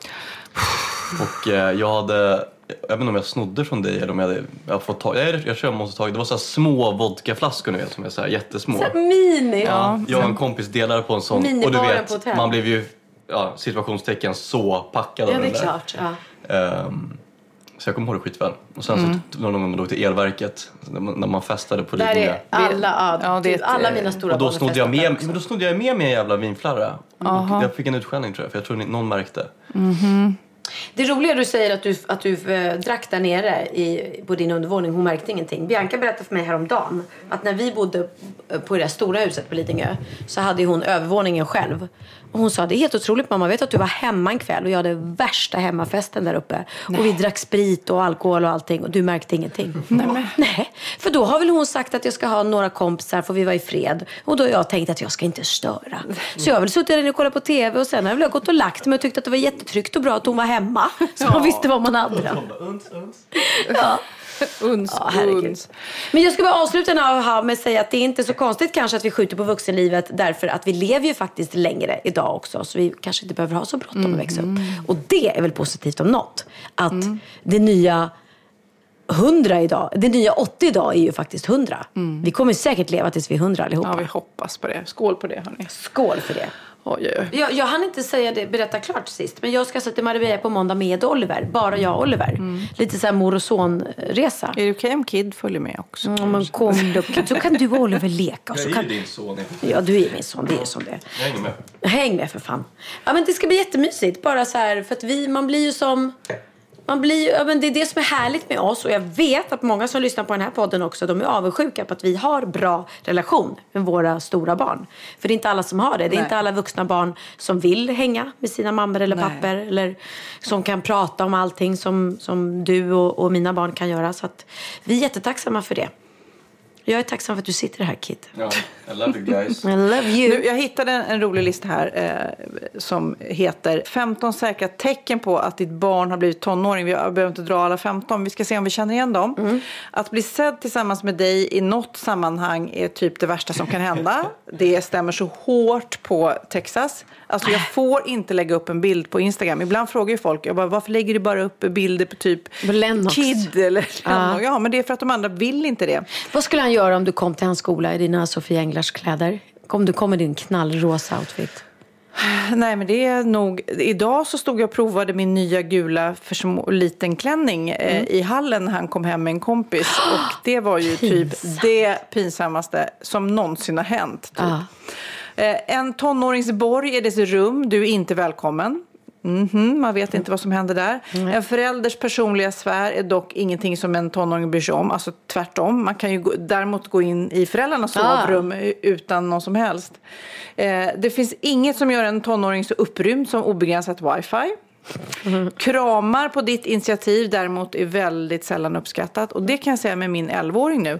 Och eh, jag hade, jag vet inte om jag snodde från dig eller om jag hade jag har fått tag, jag, jag tror jag måste ha tagit, det var så här små vodkaflaskor ni vet som är så här jättesmå. Mini! Ja, jag och en kompis delade på en sån och du vet, man blev ju ja, situationstecken så packad av Ja, det den är där. klart. Ja. Ehm, så jag kommer ihåg det skitväl. Och sen så någon gång man låg till elverket när man, när man festade på Där är alla, Ja, det är typ alla eh, mina stora Och då snodde jag med, men då snodde jag med mig en jävla vinflarra. Och jag fick en utskällning tror jag, för jag tror någon märkte. Det roliga du säger att du, att du eh, drack där nere i, på din undervåning. Hon märkte ingenting. Bianca berättade för mig häromdagen att när vi bodde eh, på det där stora huset på Lidingö så hade hon övervåningen själv. Och hon sa det är helt otroligt mamma. Vet att du var hemma en kväll och jag hade värsta hemmafesten där uppe. Och vi drack sprit och alkohol och allting och du märkte ingenting. Nej, Nej. För då har väl hon sagt att jag ska ha några kompisar får vi vara i fred. Och då har jag tänkt att jag ska inte störa. Så jag har väl suttit där inne och kollat på TV och sen har jag väl gått och lagt mig och tyckt att det var jättetryggt och bra att hon var hemma. Så man visste vad man hade. Ja. Uns, Ja, herregud. uns. Men jag ska bara avsluta med att säga att det är inte så konstigt kanske att vi skjuter på vuxenlivet därför att vi lever ju faktiskt längre idag också. Så vi kanske inte behöver ha så bråttom att växa upp. Och det är väl positivt om något. Att det nya 100 idag, det nya 80 idag är ju faktiskt 100. Vi kommer säkert leva tills vi är 100 allihopa. Ja, vi hoppas på det. Skål på det hörni. Skål för det. Oj, oj. Jag, jag hann inte säga det, berätta klart sist. Men jag ska alltså till Marbella på måndag med Oliver. Bara jag och Oliver. Lite så här mor och son-resa. Är det okej om Kid följer med också? Mm, men kom då, så kan du och Oliver leka. Och så Jag är kan... ju din son. Ja, du är min son. Det är som det. Jag hänger med. Häng med för fan. Ja, men det ska bli jättemysigt. Bara så här, för att vi, man blir ju som... Man blir, ja, men det är det som är härligt med oss och jag vet att många som lyssnar på den här podden också de är avundsjuka på att vi har bra relation med våra stora barn. För det är inte alla som har det. Det är Nej. inte alla vuxna barn som vill hänga med sina mammor eller Nej. papper eller som kan prata om allting som, som du och, och mina barn kan göra. Så vi är jättetacksamma för det. Jag är tacksam för att du sitter här Kid. Ja, I love you guys. I love you. Nu, jag hittade en, en rolig lista här eh, som heter 15 säkra tecken på att ditt barn har blivit tonåring. Vi behöver inte dra alla 15, vi ska se om vi känner igen dem. Mm. Att bli sedd tillsammans med dig i något sammanhang är typ det värsta som kan hända. Det stämmer så hårt på Texas. Alltså jag får inte lägga upp en bild på Instagram. Ibland frågar ju folk, jag bara, varför lägger du bara upp bilder på typ Lennox. Kid eller Lennox? Ja, men det är för att de andra vill inte det. Vad skulle han göra om du kom till hans skola i dina Sofia Englars kläder? Om du kom med din knallrosa outfit. Nej, men det är nog... Idag så stod jag och provade min nya gula för små, liten klänning eh, Mm. i hallen när han kom hem med en kompis. Och det var ju typ det pinsammaste som någonsin har hänt. Typ. Ja. Eh, en tonåringsborg i dess rum. Du är inte välkommen. Mhm, man vet inte vad som händer där. En förälders personliga sfär är dock ingenting som en tonåring bryr sig om. Alltså tvärtom. Man kan ju gå, däremot gå in i föräldrarnas Ah. sovrum utan någon som helst. Eh, det finns inget som gör en tonåring så upprymd som obegränsat wifi. Kramar på ditt initiativ däremot är väldigt sällan uppskattat. Och det kan jag säga med min 11-åring nu.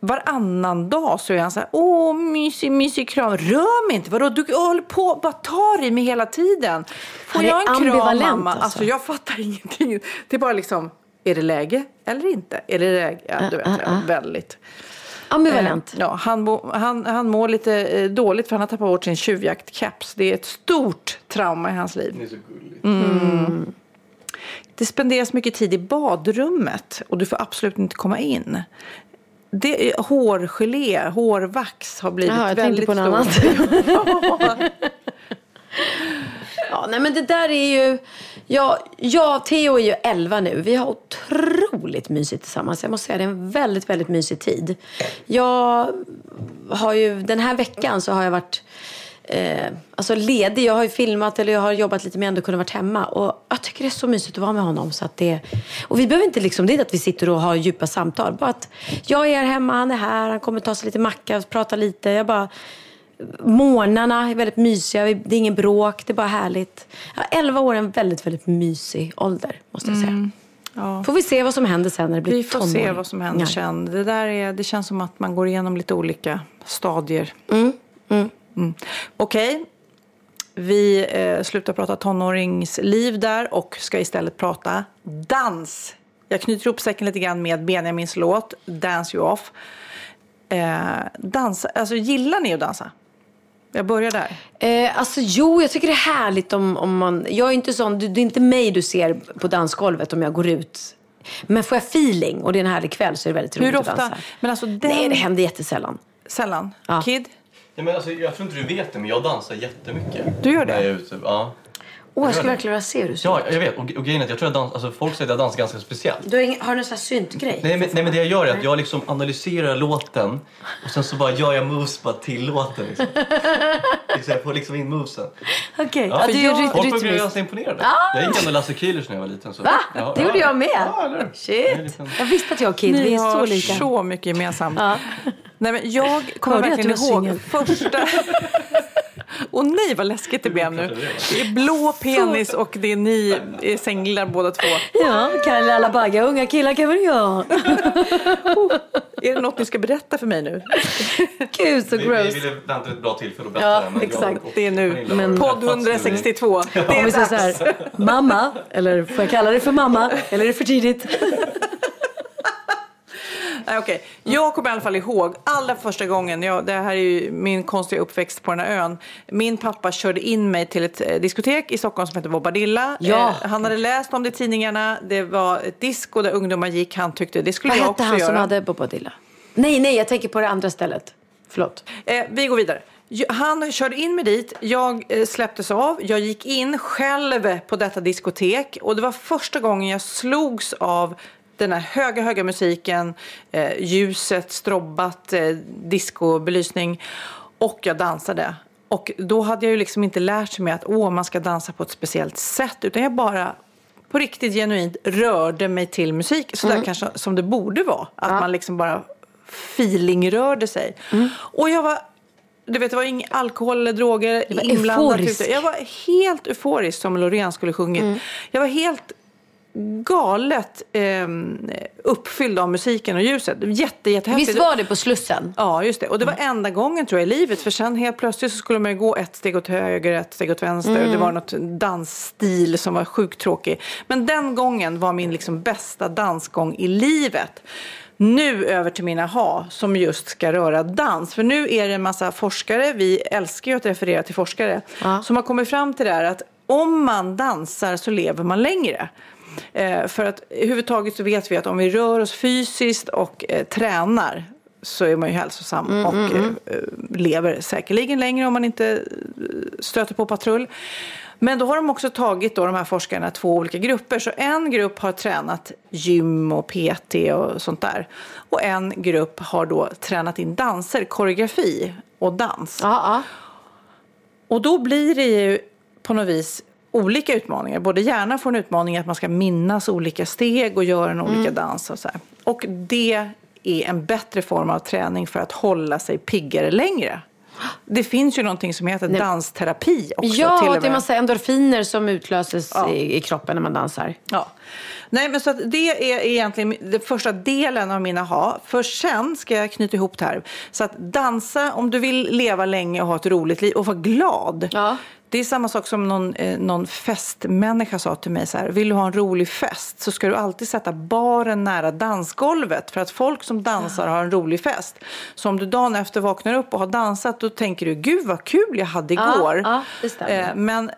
Varannan dag så är han så här, åh mysig, mysig kram. Rör mig inte, vadå? Du håller på, bara tar i mig hela tiden. Får Han är jag en kram ambivalent, mamma? alltså. Alltså jag fattar ingenting. Det är bara liksom, är det läge eller inte? Är det läge? Ja, du vet, ja, väldigt. Ambivalent. Eh, Ja, han, han, han mår lite eh, dåligt för han har tappat bort sin tjuvjaktcaps. Det är ett stort trauma i hans liv. Ni är så gullig. Det spenderas mycket tid i badrummet och du får absolut inte komma in. Det hårgelé, hårvax har blivit Jaha, jag väldigt på något stort. Ja, nej men det där är ju... Ja, jag Theo är ju 11 nu. Vi har otroligt mysigt tillsammans. Jag måste säga det är en väldigt, väldigt mysig tid. Jag har ju... Den här veckan så har jag varit eh, alltså ledig. Jag har ju filmat eller jag har jobbat lite men ändå kunnat varit hemma. Och jag tycker det är så mysigt att vara med honom. Så att det, och vi behöver inte liksom, det är inte att vi sitter och har djupa samtal. Bara att jag är hemma, han är här, han kommer ta sig lite macka, prata lite. Jag bara... Morgnarna är väldigt mysiga, det är ingen bråk, det är bara härligt. Ja, 11 år är en väldigt, väldigt mysig ålder, måste jag säga. Ja. Får vi se vad som händer sen när det blir Vi får se tonåring. vad som händer Ja. sen. Det, där är, det känns som att man går igenom lite olika stadier. Mm, Mm. Okej, vi eh, slutar prata tonåringsliv där och ska istället prata dans. Jag knyter ihop säcken lite grann med Benjamins låt Dance You Off. Eh, dansa, alltså gillar ni att dansa? Jag börjar där. Eh, alltså jo, jag tycker det är härligt om, om man... Jag är inte sån, det det är inte mig du ser på dansgolvet om jag går ut. Men får jag feeling och det är en härlig kväll så är det väldigt roligt Hur att ofta? dansa. Men alltså den... Nej, det händer jättesällan. Sällan. Ja. Kid? Ja, men alltså, jag tror inte du vet det, men jag dansar jättemycket. Du gör det? När jag är ute. Ja. Åh, jag skulle verkligen vilja se hur du ser Ja, ut. jag vet. Och, och grejen är att jag tror att dans, alltså, folk säger att jag dansar ganska speciellt. Du har, ingen, har du en sån här syntgrej? Nej men, nej men det jag gör är att jag liksom analyserar låten och sen så bara gör jag moves bara till låten. Liksom. liksom, jag får liksom in movesen. Okej, Ja, ja, du är Folk ryt- brukar göra rytmiskt. sig imponerade. Ah! Jag gick ändå Lasse Kühlers när jag var liten. Så. Va? Ja, det gjorde ja. jag med. Ja, Shit. liksom- Jag visste att jag och Kid, Ni vi är så har lika. så mycket gemensamt. Ja. Nej, men jag kommer jag verkligen ihåg singel? första... Och nej vad läskigt det blev nu. Det är blå penis och det är ni är singlar båda två. Ja, Kalle alla bagga, unga killar kan väl jag. Är det något ni ska berätta för mig nu? Gud så Vi, vi gross. ville vänta ett bra tillfälle att berätta Ja, det. men jag exakt. och Det är nu. Men- Podd träffats nu. 162. Det Om är vi säger så här, mamma, eller får jag kalla dig för mamma, eller är det för tidigt? Nej, okej. Jag kommer i alla fall ihåg allra första gången, jag, det här är ju min konstiga uppväxt på den här ön. Min pappa körde in mig till ett eh, diskotek i Stockholm som heter Bobadilla. Ja. Eh, han hade läst om det i tidningarna. Det var ett disco där ungdomar gick. Han tyckte det skulle Vad jag hette också han göra. som hade Bobadilla? Nej, nej, jag tänker på det andra stället. Förlåt. Eh, vi går vidare. Han körde in mig dit, jag eh, släpptes av, jag gick in själv på detta diskotek och det var första gången jag slogs av den här höga, höga musiken, eh, ljuset, strobbat, eh, discobelysning och jag dansade. Och då hade jag ju liksom inte lärt mig att åh, man ska dansa på ett speciellt sätt utan jag bara på riktigt genuint rörde mig till musik. Sådär kanske som det borde vara. Att man liksom bara feelingrörde sig. Och jag var, du vet det var ingen alkohol eller droger inblandat. Jag var helt euforisk som Loreen skulle sjungit. Jag var helt galet eh, uppfylld av musiken och ljuset. Jätte, jättehäftigt. Visst var det på Slussen? Ja, just det. Och det var enda gången tror jag i livet. För sen helt plötsligt så skulle man ju gå ett steg åt höger, ett steg åt vänster. Och det var något dansstil som var sjukt tråkig. Men den gången var min liksom bästa dansgång i livet. Nu över till min aha som just ska röra dans. För nu är det en massa forskare, vi älskar ju att referera till forskare, som har kommit fram till det här att om man dansar så lever man längre. Eh, för att överhuvudtaget så vet vi att om vi rör oss fysiskt och eh, tränar så är man ju hälsosam och eh, eh, lever säkerligen längre om man inte eh, stöter på patrull. Men då har de också tagit då, de här forskarna två olika grupper. Så en grupp har tränat gym och PT och sånt där. Och en grupp har då tränat in danser, koreografi och dans. Ja. Och då blir det ju på något vis olika utmaningar. Både hjärnan får en utmaning att man ska minnas olika steg och göra en olika dans och så här. Och det är en bättre form av träning för att hålla sig piggare längre. Det finns ju någonting som heter dansterapi också. till Ja, och det är med. massa endorfiner som utlöses Ja. i, i kroppen när man dansar. Ja. Nej, men så det är egentligen den första delen av mina ha. För sen ska jag knyta ihop det här. Så att dansa om du vill leva länge och ha ett roligt liv och vara glad. Ja. Det är samma sak som någon, eh, någon festmänniska sa till mig så här. Vill du ha en rolig fest så ska du alltid sätta baren nära dansgolvet. För att folk som dansar har en rolig fest. Så om du dagen efter vaknar upp och har dansat då tänker du gud vad kul jag hade Ja, igår. ja, stämmer. Eh, men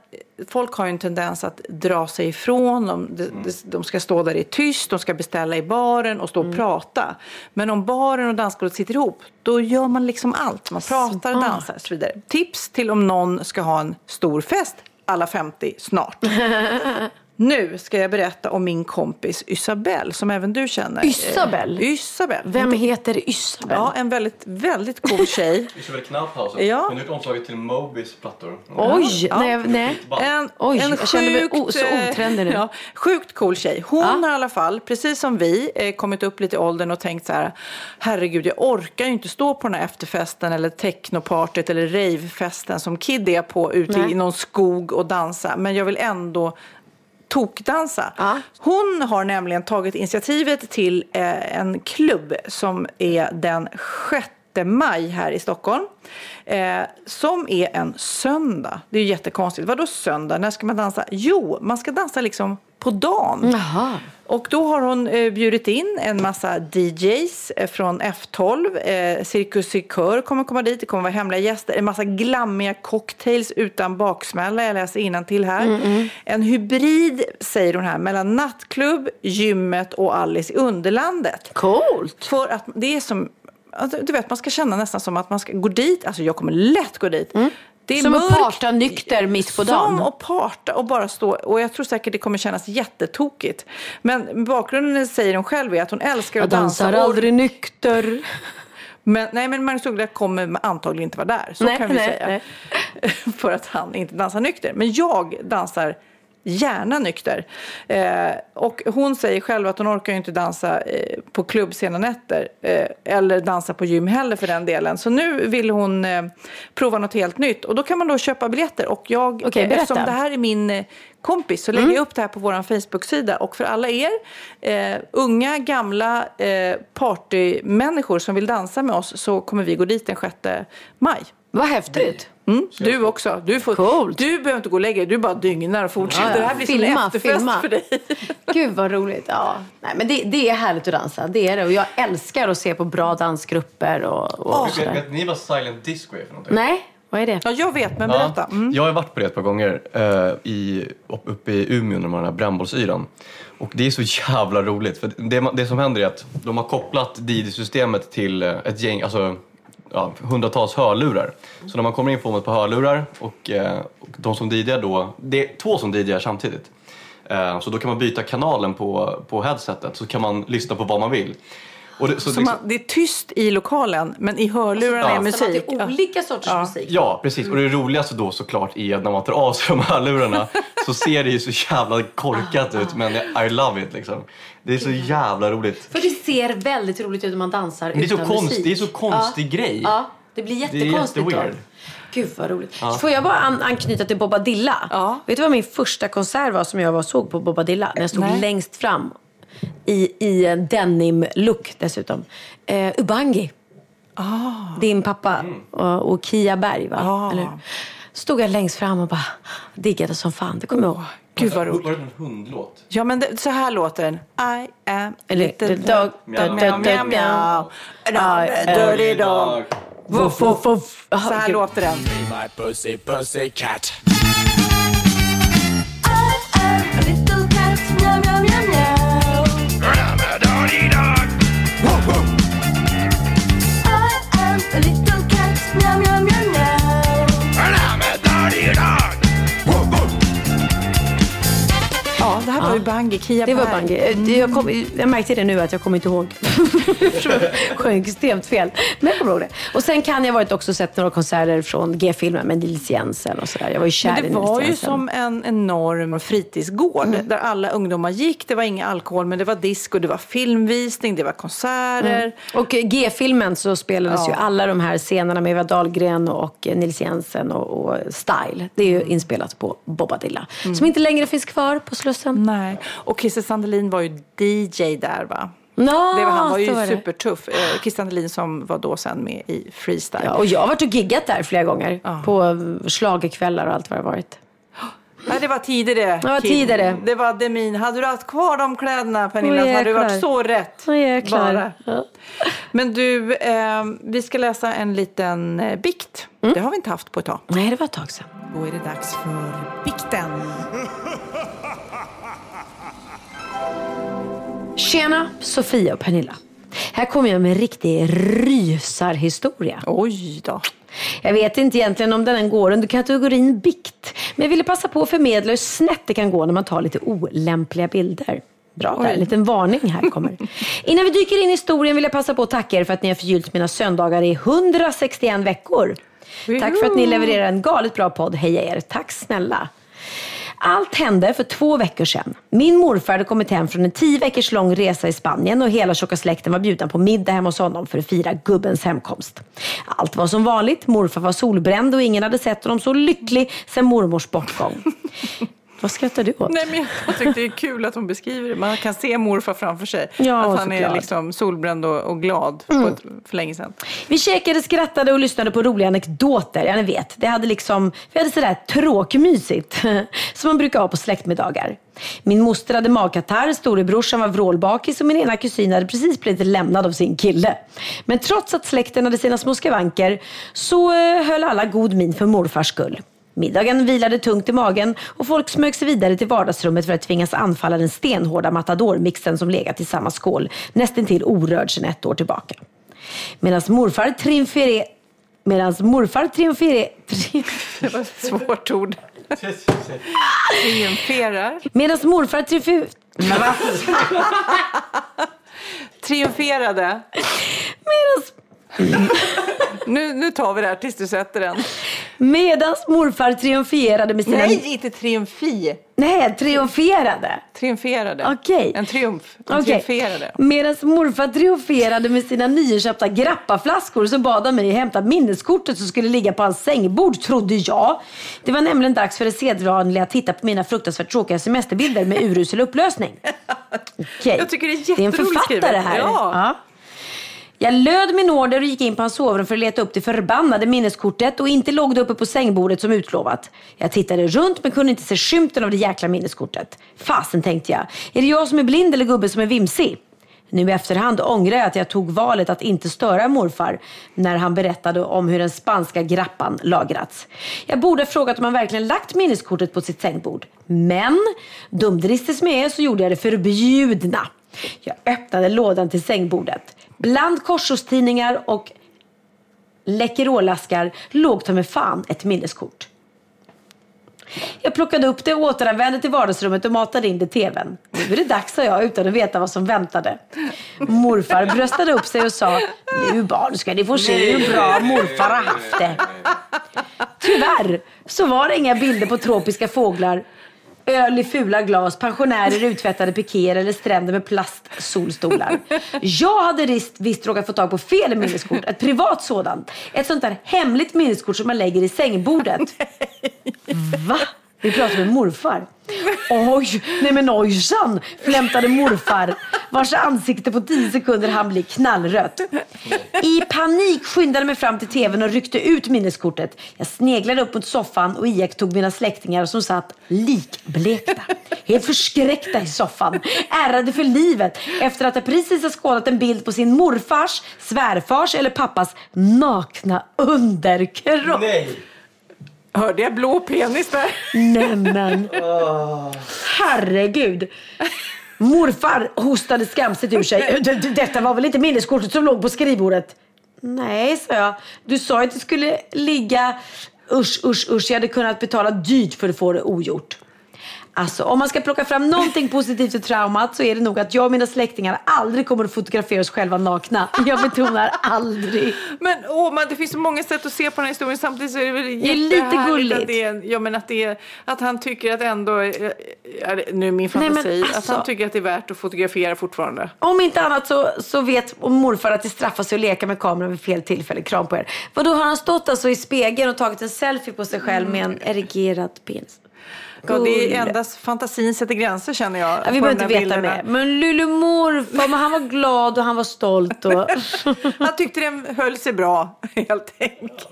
folk har en tendens att dra sig ifrån. De, de, de ska stå där i tyst, de ska beställa i baren och stå och prata. Men om baren och dansgolvet sitter ihop, då gör man liksom allt. Man pratar, dansar och så vidare. Tips till om någon ska ha en stor fest, alla 50 snart. Nu ska jag berätta om min kompis Isabelle som även du känner. Isabelle? Eh, Isabelle. Vem heter Isabel? Ja, en väldigt, väldigt cool tjej. Isabel Knapphaus. Ja. Hon har gjort omslaget till Mobis plattor. Oj, Ja. nej, nej. En, Oj, en jag kände mig sjukt, o- så eh, otrendig nu. Ja, sjukt cool tjej. Hon Ja. har i alla fall, precis som vi, eh, kommit upp lite i åldern och tänkt så här, herregud, jag orkar ju inte stå på den här efterfesten eller technopartyt eller ravefesten som Kid är på ute Nej. i någon skog och dansa. Men jag vill ändå tokdansa. Ja. Hon har nämligen tagit initiativet till eh, en klubb som är den 6 maj här i Stockholm. Eh, som är en söndag. Det är ju jättekonstigt. Vadå söndag? När ska man dansa? Jo, man ska dansa liksom på dagen. Jaha. Och då har hon eh, bjudit in en massa DJs eh, från F12. Eh, Cirkus Cirkör kommer komma dit. Det kommer vara hemliga gäster. En massa glammiga cocktails utan baksmälla. Jag läser till här. En hybrid, säger hon här, mellan nattklubb, gymmet och Alice i Underlandet. Coolt. För att det är som, alltså, du vet man ska känna nästan som att man ska gå dit, alltså jag kommer lätt gå dit. Det är Som att mörkt. parta nykter mitt på dagen. Som att parta och bara stå. Och jag tror säkert det kommer kännas jättetokigt. Men bakgrunden säger hon själv är att hon älskar Jag att dansa. dansar och- aldrig nykter. Men, nej, men Magnus Uggla kommer antagligen inte vara där. Så Nej, kan vi nej, säga. nej. För att han inte dansar nykter. Men jag dansar gärna nykter. Eh, och hon säger själv att hon orkar inte dansa eh, på klubb sena nätter. Eh, eller dansa på gym heller för den delen. Så nu vill hon eh, prova något helt nytt. Och då kan man då köpa biljetter. Och jag. Mm. eftersom det här är min eh, kompis så lägger jag upp det här på vår Facebook-sida. Och för alla er, eh, unga, gamla eh, partymänniskor som vill dansa med oss så kommer vi gå dit den 6 maj. Vad häftigt. Mm, du också. Du, får, Coolt. du behöver inte gå och lägga dig, du bara dygnar och fortsätter. Ja, ja. Det här blir som Filma, efterfest filma. för dig. Gud vad roligt. Ja. Nej, men det, det är härligt att dansa. Det är det. Och jag älskar att se på bra dansgrupper och, och Vet, sådär. vet ni vad silent disco är för någonting? Nej, vad är det? Ja, jag vet, men berätta. Mm. Jag har varit på det ett par gånger eh, i, upp- uppe i Umeå när man har brännbollsyran. Och det är så jävla roligt. För det, det som händer är att de har kopplat Didi-systemet till eh, ett gäng, alltså ja, hundratals hörlurar. Så när man kommer in får man ett par hörlurar och, eh, och de som DJar då, det är två som DJar samtidigt. Eh, så då kan man byta kanalen på, på headsetet så kan man lyssna på vad man vill. Och det, så Så liksom- man, det är tyst i lokalen, men i hörlurarna Ja. är musik. Det är olika sorters musik. Ja, precis. Och det roligaste då såklart är att när man tar av sig de här lurarna så ser det ju så jävla korkat ut men I love it liksom. Det är så jävla roligt. För det ser väldigt roligt ut när man dansar det är så utan konst- musik. det är så konstig grej. Ja, det blir Det är jättekonstigt då. Gud vad roligt. Får jag bara an- anknyta till Bobadilla? Ja. Vet du vad min första konsert var som jag var såg på Bobadilla? När jag stod Nej. längst fram. I, i en denim-look dessutom. Eh, Ubangi. Din pappa och, och Kia Berg va? Ah. Eller? Stod jag längst fram och bara diggade som fan. Det kommer jag ihåg. Gud vad roligt. Var det en hundlåt? Ja, men det, så här låter den. I am a little dog- Meow, dog- meow, dog- meow, dog- meow. And I'm a dirty dog. Woof, woof, woof. Så här Gud. låter den. Det här var ju Bangi, Kia Det var Berg. Bangi. Eh, Jag, kom, jag märkte det nu att jag kommer inte ihåg. sjöng extremt fel. Men jag kommer ihåg det. Och sen kan jag varit också sett några konserter från G-filmen med Nils Jensen och sådär. Jag var ju kär Men i det Nils var ju som en enorm fritidsgård Mm. där alla ungdomar gick. Det var ingen alkohol, men det var disco, det var filmvisning, det var konserter. Och eh, G-filmen så spelades Ja. ju alla de här scenerna med Eva Dahlgren och eh, Nils Jensen och, och Style. Det är ju inspelat på Bobadilla. Som inte längre finns kvar på Slussen. Nej. Och Christer Sandelin var ju DJ där va? Nå, Det var, han var ju var supertuff. Eh, Christer Sandelin som var då sen med i Freestyle. Ja, och jag har varit och giggat där flera gånger. Ja. På eh, schlagerkvällar och allt vad det varit. Nej, det var tider det. Kim. tider det. Det var demin. Hade du haft kvar de kläderna Pernilla Åh, så hade du varit så rätt. Jäklar. Bara. Ja. Men du, eh, vi ska läsa en liten eh, bikt. Mm. Det har vi inte haft på ett tag. Nej, det var ett tag sedan. Då är det dags för bikten. Tjena, Sofia och Pernilla. Här kommer jag med en riktig rysarhistoria. Oj då. Jag vet inte egentligen om den går under kategorin bikt. Men jag ville passa på att förmedla hur snett det kan gå när man tar lite olämpliga bilder. Bra där, en liten varning här kommer. Innan vi dyker in i historien vill jag passa på att tacka er för att ni har förgyllt mina söndagar i 161 veckor. Tack för att ni levererar en galet bra podd. Heja er. Tack snälla. Allt hände för två veckor sedan. Min morfar hade kommit hem från en tio veckors lång resa i Spanien och hela tjocka släkten var bjudna på middag hemma hos honom för att fira gubbens hemkomst. Allt var som vanligt. Morfar var solbränd och ingen hade sett honom så lycklig sedan mormors bortgång. Vad skrattar du åt? Nej, men jag tyckte det är kul att hon beskriver det. Man kan se morfar framför sig. Ja, att han är liksom solbränd och, och glad på ett, för länge sedan. Vi käkade, skrattade och lyssnade på roliga anekdoter. Ja, ni vet. Det hade liksom, vi hade sådär tråkmysigt. Som man brukar ha på släktmiddagar. Min moster hade magkatarr, storebrorsan var vrålbakis och min ena kusin hade precis blivit lämnad av sin kille. Men trots att släkten hade sina små skavanker så eh, höll alla god min för morfars skull. Middagen vilade tungt i magen och folk smög sig vidare till vardagsrummet för att tvingas anfalla den stenhårda matadormixen som legat i samma skål nästintill orörd sedan ett år tillbaka. Medan morfar triumferer... Medan morfar triumferar... Det var ett svårt ord. Triumferar. Medan morfar triumfer... Triumferade. Medan... Nu, nu tar vi det här tills du sätter den. Medans morfar triumferade med sina... Nej, inte triumfi. Nej, triumferade. Triumferade. Okej. En triumf. En Okej. triumferade. Medan morfar triumferade med sina nyinköpta grappaflaskor så bad han mig hämta minneskortet som skulle ligga på hans sängbord, trodde jag. Det var nämligen dags för det sedvanliga att titta på mina fruktansvärt tråkiga semesterbilder med urusel upplösning. Okej. Jag tycker det är Det är en jätteroligt författare skrivet. här. Ja. Jag löd min order och gick in på hans sovrum för att leta upp det förbannade minneskortet och inte låg det uppe på sängbordet som utlovat. Jag tittade runt men kunde inte se skymten av det jäkla minneskortet. Fasen tänkte jag. Är det jag som är blind eller gubben som är vimsig? Nu i efterhand ångrar jag att jag tog valet att inte störa morfar när han berättade om hur den spanska grappan lagrats. Jag borde ha frågat om han verkligen lagt minneskortet på sitt sängbord. Men dumdristig som jag är så gjorde jag det förbjudna. Jag öppnade lådan till sängbordet. Bland korsordstidningar och Läkerolaskar låg ta med fan ett minneskort. Jag plockade upp det återanvände till vardagsrummet och matade in det i tvn. Nu är det dags, sa jag utan att veta vad som väntade. Morfar bröstade upp sig och sa Nu barn ska ni få se hur bra morfar har haft det. Tyvärr så var det inga bilder på tropiska fåglar, öl i fula glas, pensionärer uttvättade pikéer eller stränder med plastsolstolar. Jag hade visst, visst råkat få tag på fel minneskort, ett privat sådant. Ett sånt där hemligt minneskort som man lägger i sängbordet. Va? Vi pratar med morfar. Oj, nej men ojsan, flämtade morfar vars ansikte på tio sekunder han bli knallrött. I panik skyndade mig fram till tvn och ryckte ut minneskortet. Jag sneglade upp mot soffan och iakttog mina släktingar som satt likblekta. Helt förskräckta i soffan. Ärrade för livet efter att jag precis ha skådat en bild på sin morfars, svärfars eller pappas nakna underkropp. Hörde jag blå penis där? Nämen. Herregud. Morfar hostade skamset ur sig. D- Detta var väl inte minneskortet som låg på skrivbordet? Nej, sa jag. Du sa att det skulle ligga... Usch, usch, usch. Jag hade kunnat betala dyrt för att få det ogjort. Alltså, om man ska plocka fram någonting positivt ur traumat så är det nog att jag och mina släktingar aldrig kommer att fotografera oss själva nakna. Jag betonar aldrig. Men åh, man, det finns så många sätt att se på den här historien. Samtidigt så är det väl är lite gulligt. Att, det är, ja, men att, det är, att han tycker att ändå, eh, det- nu är min Nej, fantasi, att alltså- han tycker att det är värt att fotografera fortfarande. Om inte annat så, så vet morfar att det straffar sig att leka med kameran vid fel tillfälle. Kram på er. Vadå, har han stått alltså i spegeln och tagit en selfie på sig själv med en erigerad penis? Ja, det är endast fantasin sätter gränser känner jag. Ja, vi behöver inte veta bilderna. mer. Men Lulu morfar, han var glad och han var stolt. Och... Han tyckte den höll sig bra, helt enkelt.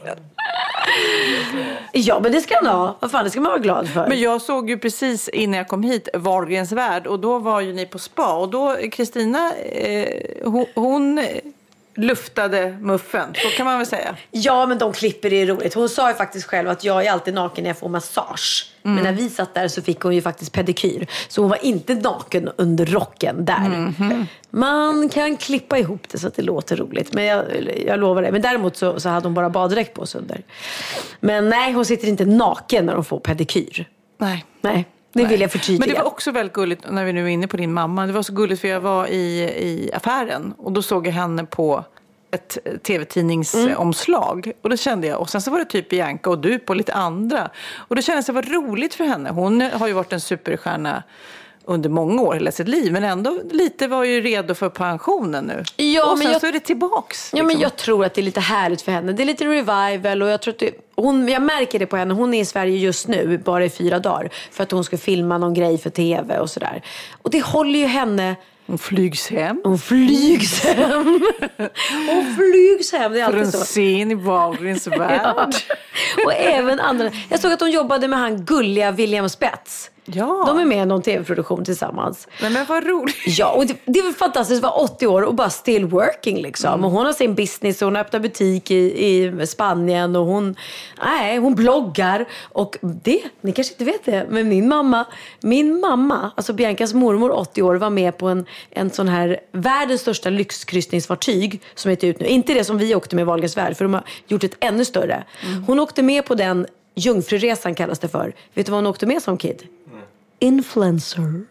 ja, men det ska han ha. Vad fan, det ska man vara glad för. Men jag såg ju precis innan jag kom hit Wahlgrens värld och då var ju ni på spa och då Kristina, eh, hon, hon luftade muffen, så kan man väl säga. Ja, men de klipper det roligt. Hon sa ju faktiskt själv att jag är alltid naken när jag får massage. Mm. Men när vi satt där så fick hon ju faktiskt pedikyr. Så hon var inte naken under rocken där. Mhm. Man kan klippa ihop det så att det låter roligt. Men jag, jag lovar det. Men däremot så, så hade hon bara baddräkt på sig under. Men nej, hon sitter inte naken när hon får pedikyr. Nej. Nej, det vill jag förtydliga. Men det var också väldigt gulligt när vi nu är inne på din mamma. Det var så gulligt för jag var i, i affären och då såg jag henne på ett tv-tidningsomslag. Och då kände jag, och sen så var det typ Bianca och du på lite andra. Och då kändes det var roligt för henne. Hon har ju varit en superstjärna under många år, hela sitt liv. Men ändå lite var ju redo för pensionen nu. Ja, och men sen jag- så är det tillbaks. Ja, men liksom. jag tror att det är lite härligt för henne. Det är lite revival och jag tror att det, hon, jag märker det på henne. Hon är i Sverige just nu, bara i fyra dagar. För att hon ska filma någon grej för tv och sådär. Och det håller ju henne... Hon flygs hem. Hon flygs hem. Hon flygs hem. Det är alltid så. scen i Wahlgrens värld. Ja. Och även andra. Jag såg att hon jobbade med han gulliga William Spets. Ja. De är med i någon tv-produktion tillsammans. Nej men vad roligt. Ja, och det, det väl fantastiskt att vara 80 år och bara still working liksom. Mm. Och hon har sin business och hon har öppnat butik i, i Spanien och hon, nej, hon bloggar. Och det, ni kanske inte vet det, men min mamma, min mamma, alltså Biancas mormor 80 år var med på en, en sån här världens största lyxkryssningsfartyg som heter ut nu. Inte det som vi åkte med i Wahlgrens värld, för de har gjort ett ännu större. Mm. Hon åkte med på den Jungfruresan kallas det för. Vet du vad hon åkte med som kid? Influencer.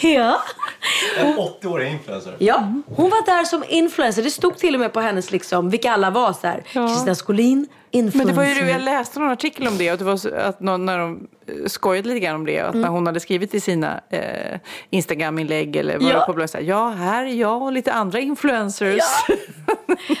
ja. En 80-årig influencer. Ja, hon var där som influencer. Det stod till och med på hennes, liksom, vilka alla var. så här. Kristina Skolin, influencer. Men det var ju, jag läste någon artikel om det och det var att någon, när de eh, skojade lite grann om det. Att när hon hade skrivit i sina eh, Instagram-inlägg eller vad Ja. på bloggen. Ja, här är jag och lite andra influencers.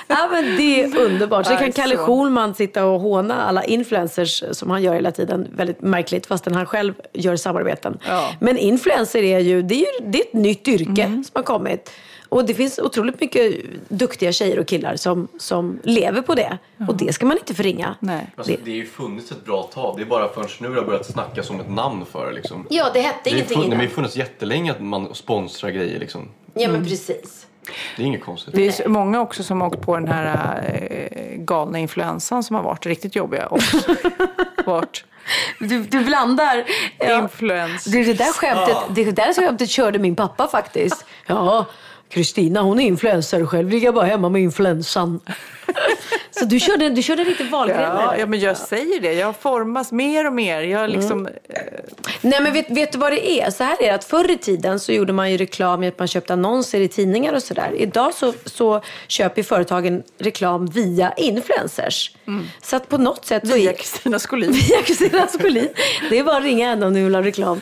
Ja, men det är underbart. Så kan Kalle. Schulman sitta och håna alla influencers som han gör hela tiden. Väldigt märkligt, fastän han själv gör samarbeten. Ja. Men influencer är ju, det är ju det är ett nytt yrke Mm. som har kommit. Och det finns otroligt mycket duktiga tjejer och killar som, som lever på det. Och det ska man inte förringa. Nej. Alltså, Det- har ju funnits ett bra tag. Det är bara först nu det har börjat snackas om ett namn för det. Liksom. Ja, det hette Det har ju ingenting fun- det har ju innan. funnits jättelänge att man sponsrar grejer. Liksom. Ja, men precis. Det är inget konstigt. Det är många också som har åkt på den här eh, galna influensan som har varit riktigt jobbiga. Och varit Du, du blandar. influens. Det, det där skämtet, det där skämtet körde min pappa faktiskt. Ja, Kristina hon är influencer. Själv ligger jag bara hemma med influensan. Så du körde, du körde lite Wahlgren Ja, ja, men jag säger det. Jag formas mer och mer. Jag liksom, Nej men vet, vet du vad det är? Så här är det att förr i tiden så gjorde man ju reklam i att man köpte annonser i tidningar och sådär. Idag så, så köper företagen reklam via influencers. Så att på något sätt så via Kristina Skolin. Via Kristina Skolin. Det är bara att ringa henne om ni vill ha reklam.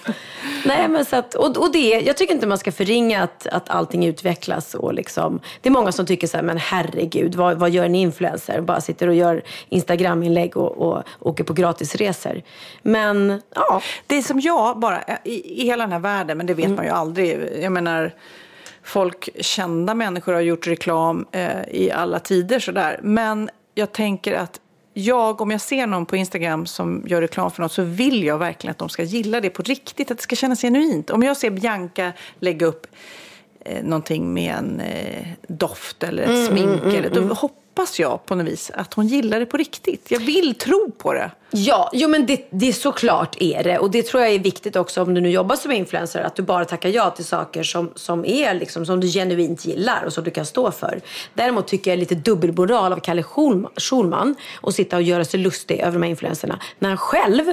Nej, men så att, och, och det, jag tycker inte man ska förringa att, att allting utvecklas. Och liksom, det är många som tycker så här, men herregud, vad, vad gör en influencer? Bara sitter och gör Instagram-inlägg och, och åker på gratisresor. Men ja, Det som jag bara, i, i hela den här världen, men det vet man ju aldrig. Jag menar, folk, kända människor har gjort reklam eh, i alla tider sådär. Men jag tänker att jag, om jag ser någon på Instagram som gör reklam för något så vill jag verkligen att de ska gilla det på riktigt, att det ska kännas genuint. Om jag ser Bianca lägga upp eh, någonting med en eh, doft eller ett smink, eller, då hoppas jag på något vis att hon gillar det på riktigt. Jag vill tro på det. Ja, jo, men det, det är såklart är det. Och det tror jag är viktigt också om du nu jobbar som influencer. Att du bara tackar ja till saker som, som, är liksom, som du genuint gillar och som du kan stå för. Däremot tycker jag är lite dubbelmoral av Kalle Schulman, Schulman att sitta och göra sig lustig över de här influencerna. När han själv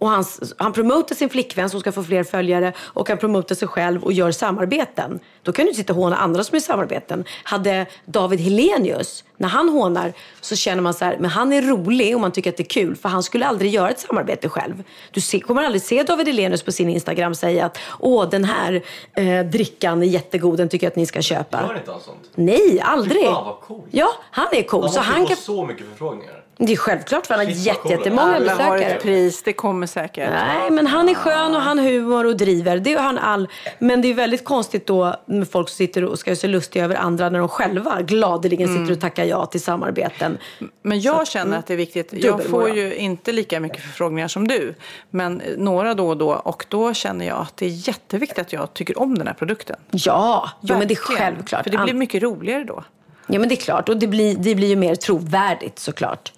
och hans, han promotar sin flickvän som ska få fler följare och han promotar sig själv och gör samarbeten. Då kan du sitta och håna andra som är samarbeten. Hade David Helenius, när han hånar så känner man så här, men han är rolig och man tycker att det är kul för han skulle aldrig göra ett samarbete själv. Du ser, kommer aldrig se David Helenius på sin Instagram säga att åh den här eh, drickan är jättegod, den tycker jag att ni ska köpa. Gör inte han sånt? Nej, aldrig. Fy fan, vad coolt. Ja, han är cool. Han så han kan... så mycket förfrågningar. Det är självklart för han har jätte, cool. jättemånga Alla har besökare. ett pris, det kommer säkert. Nej, men han är skön och han har humor och driver. Det har han all. Men det är väldigt konstigt då med folk som sitter och ska göra sig lustiga över andra när de själva gladeligen Mm. sitter och tackar ja till samarbeten. Men jag känner att det är viktigt. Jag får ju inte lika mycket förfrågningar som du. Men några då och då. Och då känner jag att det är jätteviktigt att jag tycker om den här produkten. Ja, jo, men det är självklart. För det blir mycket roligare då. Ja, men det är klart. Och det blir, det blir ju mer trovärdigt såklart.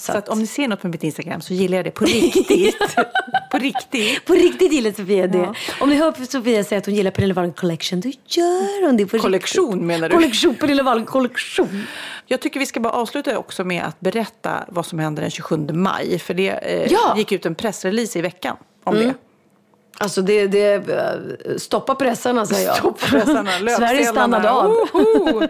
Så, att om ni ser något på mitt Instagram så gillar jag det på riktigt. på riktigt. På riktigt gillar Sofia det. Om ni hör Sofia säga att hon gillar Pernilla Wahlgren Collection, då gör hon det på Kollektion riktigt. menar du? Kollektion, Pernilla Wahlgren Kollektion. Jag tycker vi ska bara avsluta också med att berätta vad som händer den 27 maj. För det eh, Ja. gick ut en pressrelease i veckan om det. Alltså det, det, eh, stoppa pressarna säger jag. Stoppa pressarna, Sverige stannade av. Woho!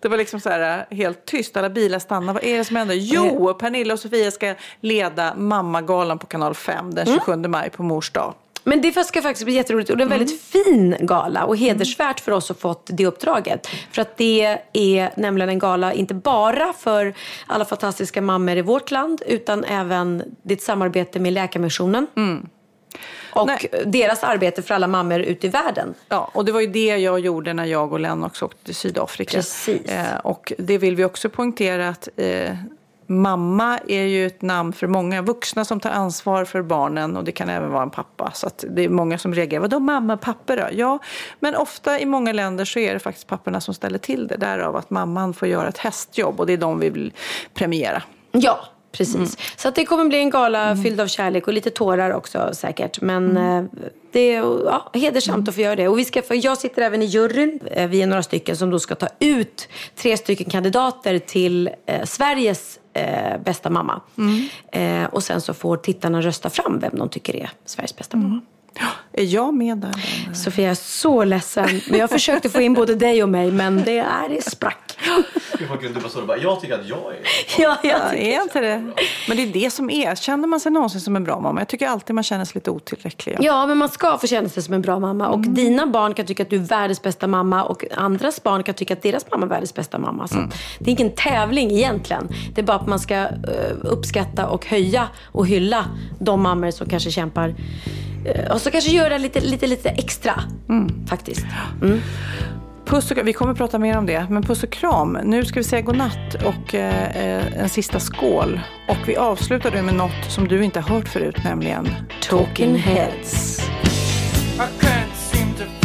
Det var liksom så här eh, helt tyst, alla bilar stannade. Vad är det som händer? Jo, Pernilla och Sofia ska leda Mammagalan på kanal 5 den 27 maj på mors dag. Men det ska faktiskt bli jätteroligt och det är en väldigt Mm. fin gala och hedersvärt för oss att fått det uppdraget. För att det är nämligen en gala inte bara för alla fantastiska mammor i vårt land utan även ditt samarbete med Läkarmissionen. Och. Nej. deras arbete för alla mammor ute i världen. Ja, och det var ju det jag gjorde när jag och Lennox åkte till Sydafrika. Precis. Eh, och det vill vi också poängtera att eh, mamma är ju ett namn för många vuxna som tar ansvar för barnen och det kan även vara en pappa. Så det är många som reagerar, vadå mamma, pappa då? Ja, men ofta i många länder så är det faktiskt papporna som ställer till det. Därav att mamman får göra ett hästjobb och det är de vi vill premiera. Ja, precis. Så att det kommer bli en gala fylld av kärlek och lite tårar också säkert. Men eh, det är ja, hedersamt att få göra det. Och vi ska, få, jag sitter även i juryn. Eh, Vi är några stycken som då ska ta ut tre stycken kandidater till eh, Sveriges eh, bästa mamma. Eh, och sen så får tittarna rösta fram vem de tycker är Sveriges bästa mamma. Är jag med där? Sofia, jag är så ledsen. Men jag försökte få in både dig och mig, men det, är, det sprack. Gud vad kul, du bara står och bara, jag tycker att jag är... Ja, jag Ja, är inte det? Men det är det som är. Känner man sig någonsin som en bra mamma? Jag tycker alltid man känner sig lite otillräcklig. Ja, men man ska få känna sig som en bra mamma. Och dina barn kan tycka att du är världens bästa mamma och andras barn kan tycka att deras mamma är världens bästa mamma. Så Det är ingen tävling egentligen. Det är bara att man ska eh, uppskatta och höja och hylla de mammor som kanske kämpar eh, och så kanske göra lite, lite, lite extra faktiskt. Mm. Puss och, vi kommer att prata mer om det, men puss och kram. Nu ska vi säga godnatt och eh, eh en sista skål. Och vi avslutar det med något som du inte har hört förut, nämligen Talking Heads. I can't seem to